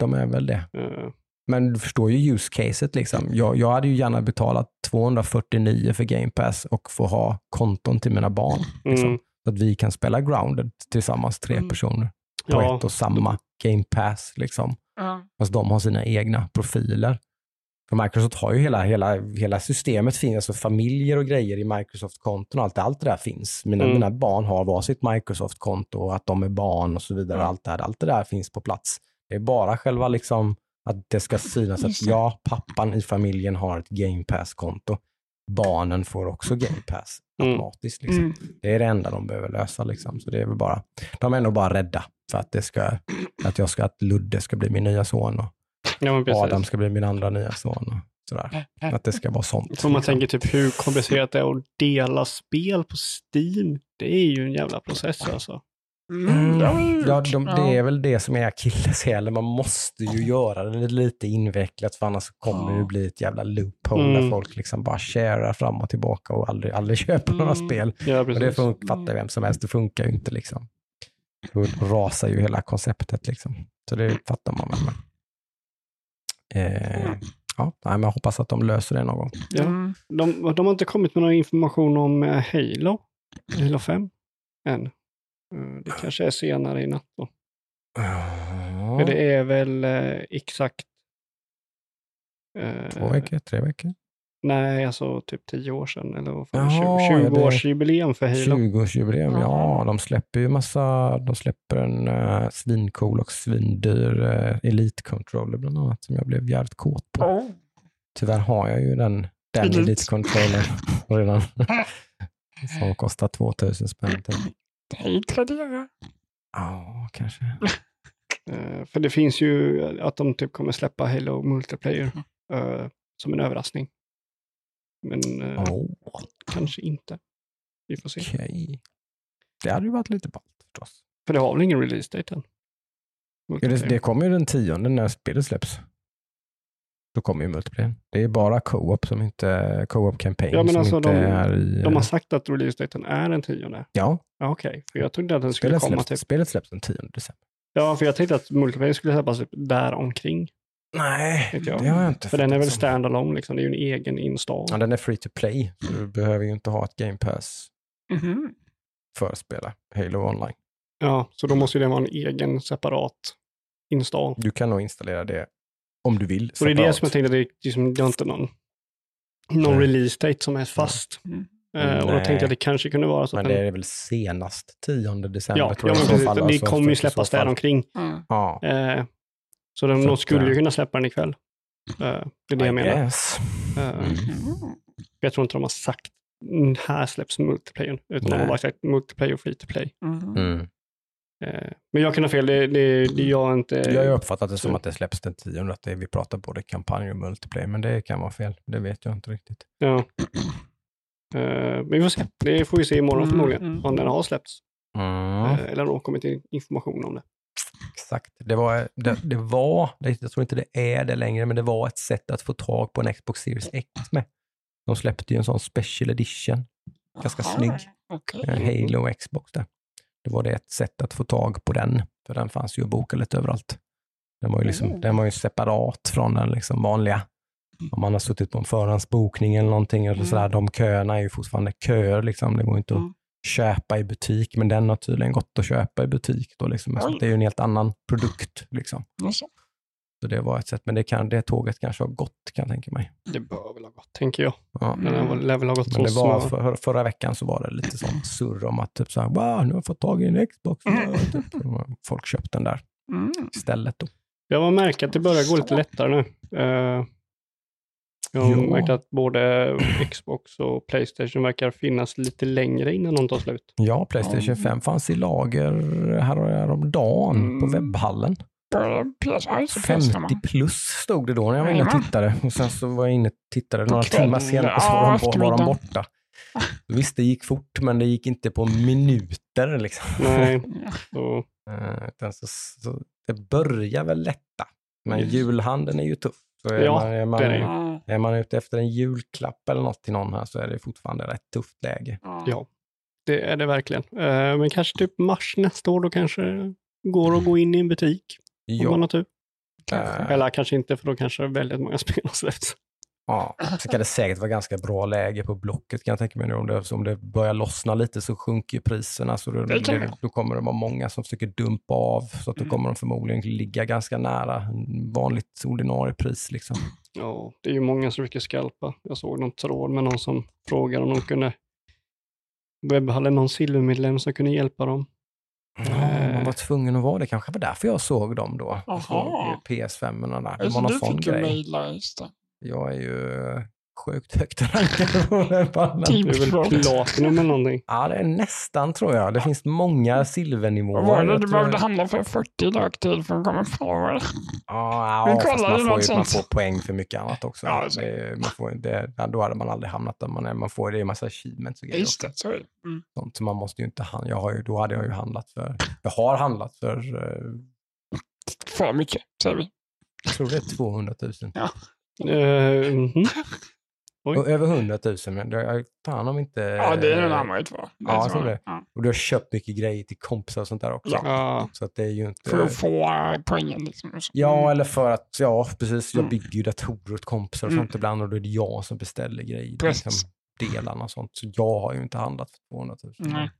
de är väl det. Eh, Men du förstår ju use caset liksom. Jag, jag hade ju gärna betalat 249 för Game Pass och få ha konton till mina barn. Liksom. mm, Så att vi kan spela grounded tillsammans, tre Mm. personer, på ja, ett och samma Game Pass. Liksom. Ja. Fast de har sina egna profiler. För Microsoft har ju hela, hela, hela systemet, finns, alltså familjer och grejer i Microsoft-konton och allt, allt det där finns. Mina, Mm. mina barn har varsitt Microsoft-konto och att de är barn och så vidare. Mm. Allt, det här, allt det där finns på plats. Det är bara själva liksom att det ska synas att ja, pappan i familjen har ett Game Pass-konto. Barnen får också Game Pass Mm. automatiskt. Liksom. Mm. Det är det enda de behöver lösa. Liksom. Så det är väl bara, de är nog bara rädda för att, det ska, att, jag ska, att Ludde ska bli min nya son och ja. Adam ska bli min andra nya son. Och sådär. Att det ska vara sånt. Så man liksom. tänker typ hur komplicerat det är att dela spel på Steam. Det är ju en jävla process alltså. Mm. Ja, de, det är väl det som är akilleshälen. Man måste ju göra det lite invecklat för annars kommer det bli ett jävla loophole där Mm. folk liksom bara sharear fram och tillbaka och aldrig, aldrig köper några Mm. spel. Ja, Och det precis. fun- fattar vem som helst, det funkar ju inte liksom. Då rasar ju hela konceptet liksom. Så det fattar man väl. Eh, ja, nej, men jag hoppas att de löser det någon gång. Ja. Mm. De, de har inte kommit med någon information om eh, Halo, Halo 5, än. Eh, Det kanske är senare i natt då. För det är väl eh, exakt... eh, Två veckor, tre veckor? Nej, alltså typ tio år sedan. Eller vad fan, Jaha, 20, ja, det- 20-årsjubileum för Halo. 20-årsjubileum, ja. De släpper ju massa, de släpper en uh, svincool och svindyr uh, Elite Controller bland annat som jag blev jävligt kåt på. Oh. Tyvärr har jag ju den, den Elite. Elite Controller redan. som kostar 2000 spänn. Typ. Hej Tradera. Ja, kanske. Eh, för det finns ju att de typ kommer släppa Halo Multiplayer eh, som en överraskning. Men Oh, kanske inte. Vi får se. Okej. Det hade ju varit lite ballt förstås. För det har väl ingen release date än? Ja, det, det kommer ju den tionde när spelet släpps. Då kommer ju multiplayer. Det är bara co-op som inte, co-op campaign Ja, men som alltså, inte de- är i... De har sagt att release daten är den tionde. Ja, Ja, Okej, för jag trodde att den skulle spelet komma släpps, typ. spelet släpps den 10 december. Ja, för jag tänkte att multiplayer skulle släppas typ där omkring. Nej, det har jag inte För den är väl standalone liksom. Det är ju en egen install. Ja, den är free to play, så du behöver ju inte ha ett game pass Mhm. för att spela Halo online. Ja, så då måste ju den vara en egen separat install. Du kan nog installera det om du vill. Och det är det separat. som jag tänkte, det är liksom, det har inte någon, någon Nej. release date som är fast. Mm. Eh, och då tänkte jag att det kanske kunde vara så att Men den, det är väl senast 10 december ja, tror ja, jag. men i så precis, fall, det alltså, kommer ju släppas där omkring. Mm. Ja, Eh, så de, Så de skulle ju kunna släppa den ikväll. Eh, det är det jag I menar. guess. Eh, Mm. Jag tror inte de har sagt "Mm, här släpps multiplayer, utan de har Nej. bara sagt multiplayer och free to play. Mm. Mm. Eh, men jag kan ha fel, det, det, det jag har inte... Jag har ju uppfattat det som att det släpps den 10 att det, vi pratar både kampanj och multiplayer, men det kan vara fel. Det vet jag inte riktigt. Ja. Men vi får se. Det får vi se imorgon Mm, förmodligen, mm. om den har släppts. Eller om det har kommit in information om det. Exakt. Det var, det, det var, jag tror inte det är det längre, men det var ett sätt att få tag på en Xbox Series X med. De släppte ju en sån special edition, ganska Jaha, snygg. eh, Halo Xbox där. Det var det ett sätt att få tag på den, för den fanns ju att boka lite överallt. Den var ju, liksom, Oh. den var ju separat från den liksom vanliga. Om man har suttit på en förhandsbokning eller någonting, eller Mm. sådär, de köerna är ju fortfarande köer. Liksom. Det går inte Mm. Köpa i butik, men den har tydligen gått att köpa i butik. Då, liksom. Så Oj. det är ju en helt annan produkt. Liksom. Så det var ett sätt, men det, kan, det tåget kanske har gått kan jag tänka mig. Det bör väl ha gått, tänker jag. Ja. Men det lär väl ha gått Men det så var för, förra veckan så var det lite sånt surr om att typ så här, wow, nu har jag fått tag i en Xbox. Typ. Och Folk köpte den där Mm. istället. Då. Jag har märkt att det börjar gå lite lättare nu. Eh, jag har Ja. märkt att både Xbox och Playstation verkar finnas lite längre innan de tar slut. Ja, Playstation 5 fanns i lager här häromdagen på Mm. webbhallen. På PS5 så 50 PS5. plus stod det då när jag var inne och tittade. Och sen så var jag inne och tittade några timmar senare så var de, var de borta. Visst, det gick fort, men det gick inte på minuter. Liksom. Nej, så, Eh, så, så det börjar väl lätta. Men Yes. julhandeln är ju tuff. Så är, Ja, man, är, man, det är är man ute efter en julklapp eller något till någon här så är det fortfarande rätt tufft läge. ja, det är det verkligen. Eh, men kanske typ mars nästa år, då kanske går att gå in i en butik. Om man har tur. eh, Eller kanske inte, för då kanske väldigt många spel har släppts. Ja. Så kan det säkert vara ganska bra läge på Blocket kan jag tänka mig nu. Om det, om det börjar lossna lite så sjunker ju priserna. Så då, Det då kommer det vara många som försöker dumpa av. Så att då Mm. kommer de förmodligen ligga ganska nära vanligt ordinarie pris. Liksom. Ja, det är ju många som försöker skalpa. Jag såg någon tråd med någon som frågade om de kunde webbhallen någon silvermedlem som kunde hjälpa dem. Ja, man var tvungen att vara det. kanske var därför jag såg dem då. Jaha. PS5 där. Det Alltså, var någon du sån fick grej. mejla just det. Jag är ju sjukt högt rankad. Typ. Det är väl platinum eller någonting. Ja, det är nästan tror jag. Det finns många silvernivåer. Vad var det du behövde handla för 40 dag till för att komma forward? Ja, ja kolla fast man får, ju, man får poäng för mycket annat också. Ja, alltså. det, man får, det, ja, då hade man aldrig hamnat där man är. Man får det en massa achievements och grejer. Just det, så är det. Mm. Sånt, så man måste ju inte handla. Jag har ju, då hade jag ju handlat för, jag har handlat för, eh, För mycket, säger vi. jag tror det är 200 000. Eh, mhm. Och över 100 000, men det, jag, fan om inte... Ja, det är det närmare två. Det ja, tror det. Ja. Och du har köpt mycket grejer till kompisar och sånt där också. Ja. Så att det är ju inte... För att få äh, poängen liksom. Ja, eller för att, ja precis, jag Mm. bygger ju datorer åt kompisar och Mm. sånt ibland och då är det jag som beställer grejer, Precis. liksom, delarna och sånt. Så jag har ju inte handlat för 200 000. Nej.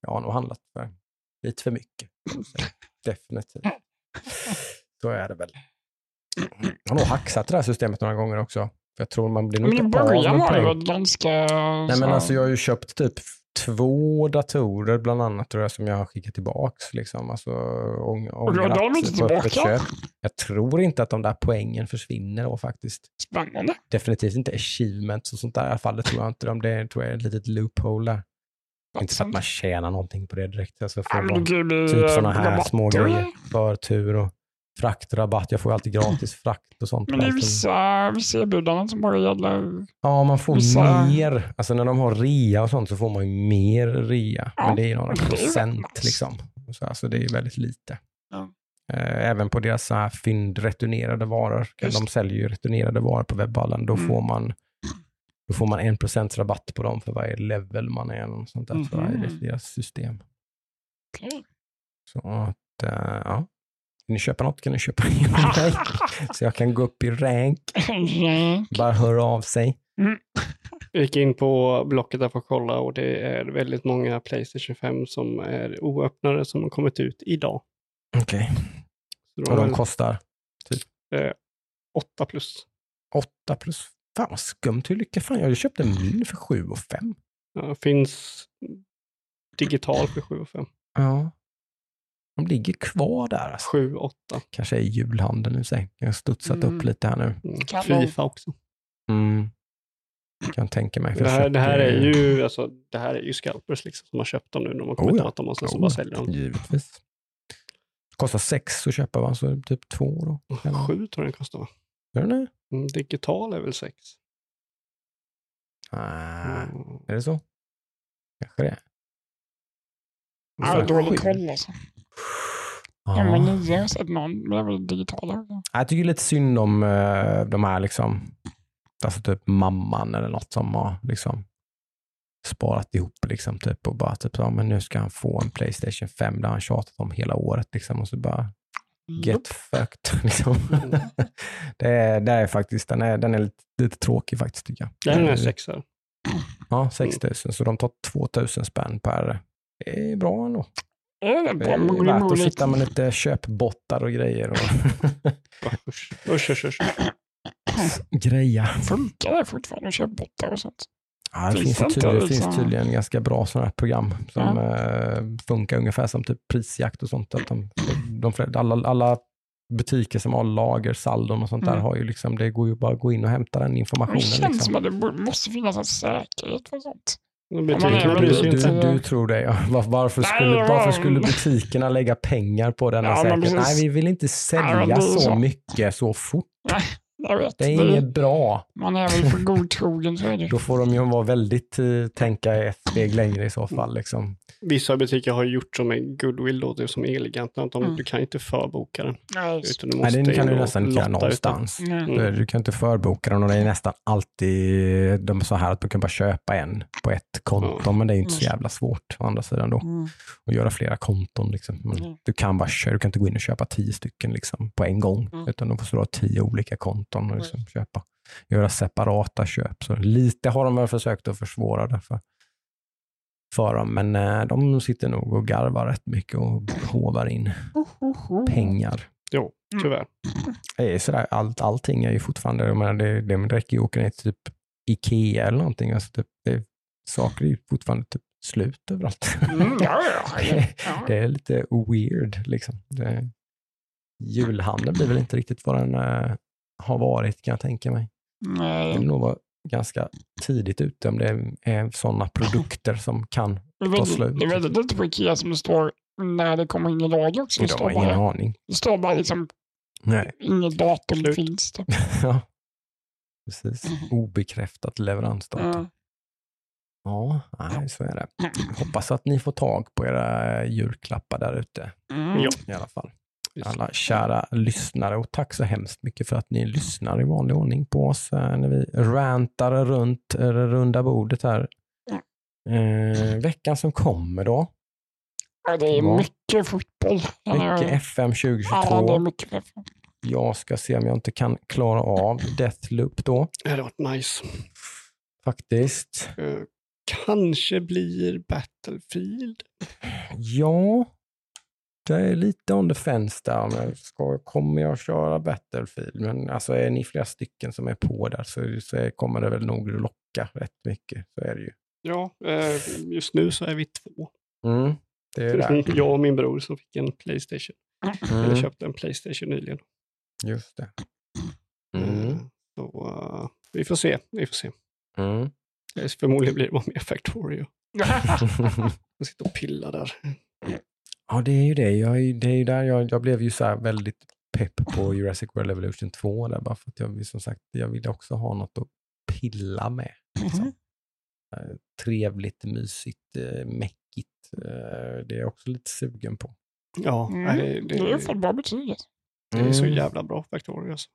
Jag har nog handlat för lite för mycket. Definitivt. Så är det väl. Jag har nog hacksat det här systemet några gånger också. För jag tror man blir nog Men i början var det väl ganska... Nej men så- alltså jag har ju köpt typ två datorer bland annat tror jag som jag har skickat tillbaks. Liksom. Alltså, ång, Och ångrat inte tillbaka? Jag tror inte att de där poängen försvinner då faktiskt. Spännande. Definitivt inte achievements och sånt där i alla fall. Det tror jag inte. De- Det tror jag är ett litet loophole där. Inte så att man tjänar någonting på det direkt. Alltså Ja, kan ju bli typ eh, sådana här rabatter. små grejer. Förtur och fraktrabatt. Jag får ju alltid gratis frakt och sånt. Men det är vissa, vissa erbjudanden som bara gäller... Ja, man får vissa- mer. Alltså när de har rea och sånt så får man ju mer rea. Ja, Men det är några procent liksom. Så alltså det är väldigt lite. Ja. Eh, Även på deras så här fyndreturnerade varor. Just De säljer ju returnerade varor på webbhallen. Då Mm. får man då får man en procents rabatt på dem för varje level man är. Och sånt där. Så är det Mhm. deras system. Okej. Så att, eh, ja. Vill ni köpa något kan ni köpa genom mig. Så jag kan gå upp i rank. Ja. Bara höra av sig. Jag gick in på Blocket där för att kolla och det är väldigt många Playstation 5 som är oöppnade som har kommit ut idag. Okej. Så Och de de är kostar 8 plus. 8 plus. Fan vad skumt. Hur lyckas fan? Jag köpte min för 7 och 5. Ja, finns digital för 7 och 5. Ja. De ligger kvar där. Alltså. 7 8. Kanske är julhandeln nu sig. Jag har studsat Mm. upp lite här nu. Mm. Kan de- Fifa också. Mm. Kan tänka mig. Det jag här, det här är ju, alltså, det här är ju scalpers liksom som har köpt dem nu. De har kommit Oh ja. åt dem och sen så Oh bara säljer dem. Givetvis. Kostar 6 att köpa va? Så typ 2 då. Eller? 7 tror jag den kostar va? Gör den det? Mm, digital är väl 6. Ah, Mm. Är det så? Kanske det. Ja, Så dålig sju. koll alltså. Ja. Ja, men nio har jag sett någon, men det är väl digitala. Jag tycker lite synd om eh, de här liksom, alltså typ mamman eller något som har liksom sparat ihop liksom typ och bara typ så, men nu ska han få en Playstation 5 där han tjatat om hela året liksom och så bara get fucked liksom. det, är, det är faktiskt, den är, den är lite, lite tråkig faktiskt tycker jag. Det här är en 6 här. Ja, 6 000 så de tar 2 000 spänn per, det är bra ändå. Det Det är värt att sitta med lite köpbottar och grejer och Usch, usch, usch. greja. Funkar det fortfarande att köpa bottar och sånt? Ja, det Finns finns, det det tydligen, det liksom- finns tydligen ganska bra sådana här program som eh, funkar ungefär som typ prisjakt och sånt. Att de, de, flesta- alla, alla butiker som har lager, saldon och sånt där Mm. har ju liksom, det går ju bara att gå in och hämta den Det informationen. känns Liksom. som att det måste finnas en säkerhet för sånt. Butikerna bryr sig Du, inte. du, du tror det ja. Var, varför, Nej, skulle, varför skulle butikerna lägga pengar på denna Ja, säkerhet? Nej, vi vill inte Ja, sälja så, så. mycket så fort. Jag vet. Det är inget bra. Man är väl för godtrogen så är det. Då får de ju vara väldigt, eh, tänka ett steg längre i så fall. Liksom. Vissa butiker har gjort som en goodwill då, det är som Elegant, att de, Mm. du kan inte förboka den. Nej, Utan du Nej, det kan du nästan inte göra någonstans. Mm. Du- Du kan inte förboka den och det är nästan alltid de är så här att du kan bara köpa en på ett konto, men det är ju inte så Mm. jävla svårt å andra sidan då Mm. att göra flera konton. Liksom. Men Mm. Du kan bara köra, du kan inte gå in och köpa tio stycken liksom, på en gång, Mm. utan du får ha tio olika konton och liksom, köpa. Göra separata köp. Så lite har de väl försökt att försvåra det för, för dem, men eh, de sitter nog och garvar rätt mycket och hovar in pengar. Jo, tyvärr. Det är sådär, allt, allting är ju fortfarande, jag menar, det, det räcker ju att åka ner till typ Ikea eller någonting. Alltså typ, det, saker är ju fortfarande typ slut överallt. Mm, ja, ja, ja. ja. det är lite weird liksom. Det, julhandeln blir väl inte riktigt vad den har varit kan jag tänka mig. Det Nej, vill nog vara ganska tidigt ute om det är sådana produkter som kan. det ta slut. det är väldigt lite på Ikea som det står när det kommer in i lager också. Det Jag står har ingen bara, aning. det står bara liksom Nej. inget datum Slut. finns. Typ. ja. Precis. Mhm. Obekräftat leveransdatum. Ja. Ja, nej, så är det. Hoppas att ni får tag på era julklappar där ute Mm. I alla fall. Alla kära lyssnare och tack så hemskt mycket för att ni lyssnar i vanlig ordning på oss eh, när vi rantar runt eh, runda bordet här. Eh, veckan som kommer då, Ja, det är mycket fotboll. Mycket FM Ja, det är 2022. mycket fotboll. Jag ska se om jag inte kan klara av Deathloop då, Det hade varit nice. faktiskt. Eh, kanske blir Battlefield. Ja, det är lite on the fence där. Om jag ska, kommer jag köra Battlefield? Men alltså är ni flera stycken som är på där så, så kommer det väl nog locka rätt mycket. Så är det ju. Ja, eh, just nu så är vi två. Mm, det är det. Jag och min bror som fick en Playstation. Eller Mm, köpte en Playstation nyligen. just det. Eh, Mm, Så eh, vi får se. Vi får se. mm. Eh, Förmodligen blir det bara mer Factorio. Jag sitter och pillar där. Ja, det är ju det. Jag, är- det är ju där jag, jag blev ju så här väldigt pepp på Jurassic World Evolution 2 där, bara för att jag som sagt, jag ville också ha något att pilla med. Mhm. Eh, trevligt, mysigt, eh, mäckigt. Eh, det är jag också lite sugen på. Ja, Mm. nej, Det det, är det, fall bra betyg. det är så Mm. jävla bra Factorio. Alltså.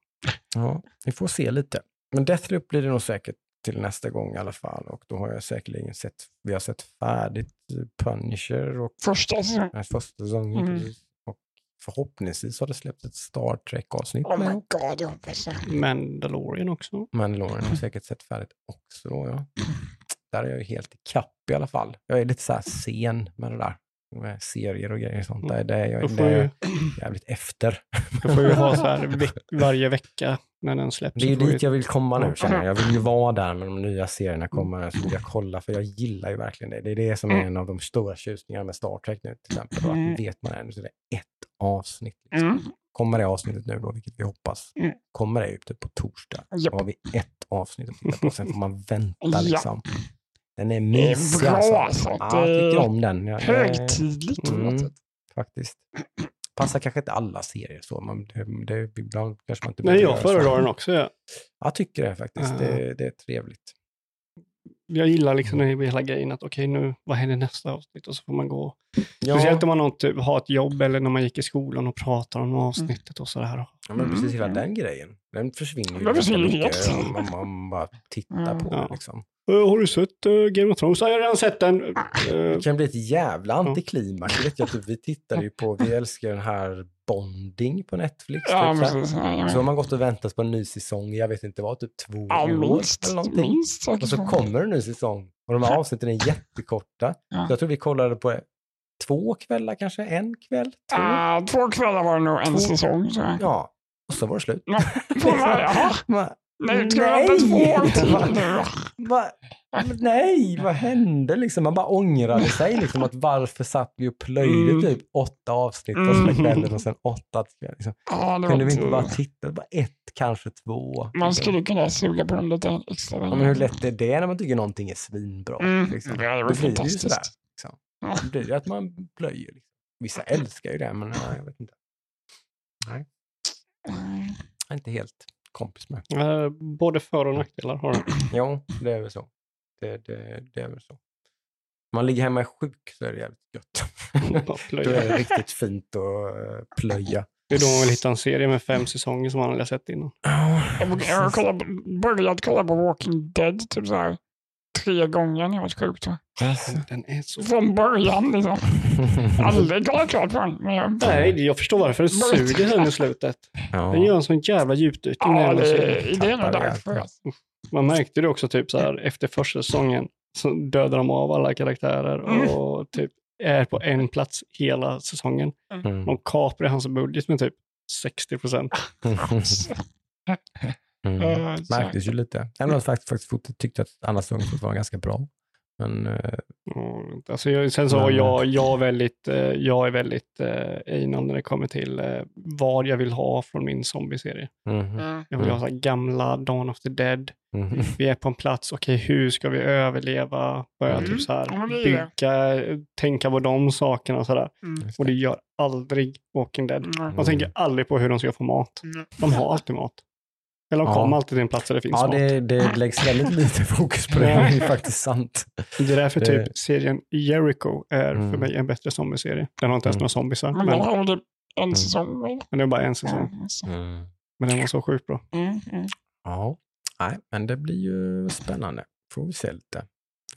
Ja, vi får se lite. Men Deathloop blir det nog säkert till nästa gång i alla fall. Och då har jag säkerligen sett, vi har sett färdigt eh, Punisher och Första säsongen. äh, första säsongen. Mm. Och förhoppningsvis har det släppts ett Star Trek-avsnitt Oh my god, jag hoppas det. Mandalorian också. Mandalorian har säkert sett färdigt också. Då, ja. Där är jag ju helt i kapp i alla fall. Jag är lite så här sen med det där. Serier och grejer och sånt. Där, det är jag är ju, jävligt efter. då får vi ha så här veck, varje vecka när den släpps. Det är ju så dit jag vill komma nu känner jag. Jag vill ju vara där när de nya serierna kommer. Så vill jag kolla, för jag gillar ju verkligen det. Det är det som är en av de stora tjusningarna med Star Trek nu till exempel. Då, Mm. att vet man ännu så är det ett avsnitt. Liksom. Mm. Kommer det avsnittet nu då, vilket vi hoppas, Mm. kommer det ju typ på torsdag. Då har vi ett avsnitt att titta på, sen får man vänta liksom. Den är Det mysig är bra alltså. alltså. Ja, jag Det tycker är om den. Jag, högtidligt. Mm. Mm. faktiskt. Passar kanske inte alla serier så, men det, det, ibland kanske man inte Nej, jag föredrar den också. Ja. Jag tycker det faktiskt. Ja. Det, det är trevligt. Jag gillar liksom här hela grejen att okej, nu, vad händer nästa avsnitt? Och så får man gå. Ja, Speciellt om man har, typ, har ett jobb eller när man gick i skolan och pratar om avsnittet och sådär. ja, men precis hela Mm. den grejen. Den försvinner ju Den ganska försvinner mycket om man, man bara tittar Mm. på Ja. Liksom. "Eh, har du sett uh, Game of Thrones? Ja, jag har redan sett den. Eh, Det kan bli ett jävla antiklimax. Vet vi tittade ju på, vi älskar den här Bonding på Netflix. Ja, typ, precis. Ja, ja. så har man gått och väntat på en ny säsong, jag vet inte vad, typ två Ja, år minst. eller någonting. Minst. Och så kommer en ny säsong och de här avsnitten är jättekorta. Ja. Så jag tror vi kollade på två kvällar kanske, en kväll, två. Ah, två kvällar var det nog en Två. säsong. Så. Ja, och så var det slut. Ja, två kvällar, jaha. Va? Nej, ska vi vänta två år till Va? nu? Va? Men Nej, vad hände liksom? Man bara ångrade sig liksom att varför satt vi och plöjde Mm. typ åtta avsnitt Mm. första kvällen och sen åtta till. Liksom. Ja, det Kunde vi inte bara titta? Bara ett, kanske två. Man skulle kunna suga på dem lite extra. Ja, men hur lätt är det när man tycker någonting är svinbra? Mm. Liksom? Ja, det var blir det ju fantastiskt. sådär. Liksom. Då blir det att man plöjer. Liksom. Vissa älskar ju det, men ja, jag vet inte. Mm. Jag är inte helt kompis med. Eh, både för och nackdelar har den. Jo, det är väl så. Det, det, det är väl så. Om man ligger hemma och är sjuk så är det jävligt gött. Bara Då är det riktigt fint att eh, plöja. Det är då man vill hitta en serie med fem säsonger som man aldrig har sett innan. Jag, har börjat kolla på Walking Dead typ så här, tre gånger när jag var sjuk. Så. Den är så... Från början liksom. Aldrig kollat klart på den. Men jag, Nej, jag förstår varför det suger sen i slutet. Den gör en sån jävla djupdykning. ja, Ja, det, det är nog det därför. alltså. Man märkte det också typ så här efter första säsongen så dödar de av alla karaktärer Mm. och typ är på en plats hela säsongen. Mm. De kapar hans budget med typ 60 procent. Mm. Eh, så- Märktes ju lite. Även om jag faktiskt, tyckte att andra säsongen var ganska bra. Men eh, Alltså jag, sen så Men- var jag, jag, väldigt, eh, jag är väldigt eh, anal när det kommer till eh, vad jag vill ha från min zombieserie. mhm, Mm. Jag vill Mm. ha så här gamla Dawn of the Dead. mhm. Vi är på en plats, okej hur ska vi överleva? Börja Mm. typ så här bygga, tänka på de sakerna och sådär. Mm. Just Och det det. gör aldrig Walking Dead. Mm. Man tänker aldrig på hur de ska få mat. Mm. De har alltid mat. Eller de Ja. kommer alltid till en plats där det finns Ja, mat. det, det läggs väldigt lite fokus på det. Det är faktiskt sant. Det är därför det- typ serien Jericho är för Mm. mig en bättre zombieserie. Den har inte ens Mm. några zombiesar, Men men, den har väl en säsong? väl? men det är bara en säsong. Ja, så. Men den var så sjukt bra. Mm, mm. Ja, nej, men det blir ju spännande. Får vi se lite.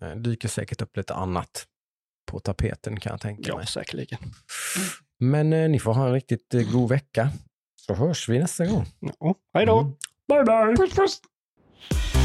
Det dyker säkert upp lite annat på tapeten kan jag tänka Ja, mig. säkerligen. Men eh, ni får ha en riktigt eh, god vecka. Så hörs vi nästa gång. Ja, hej då! Bye bye! Puss puss!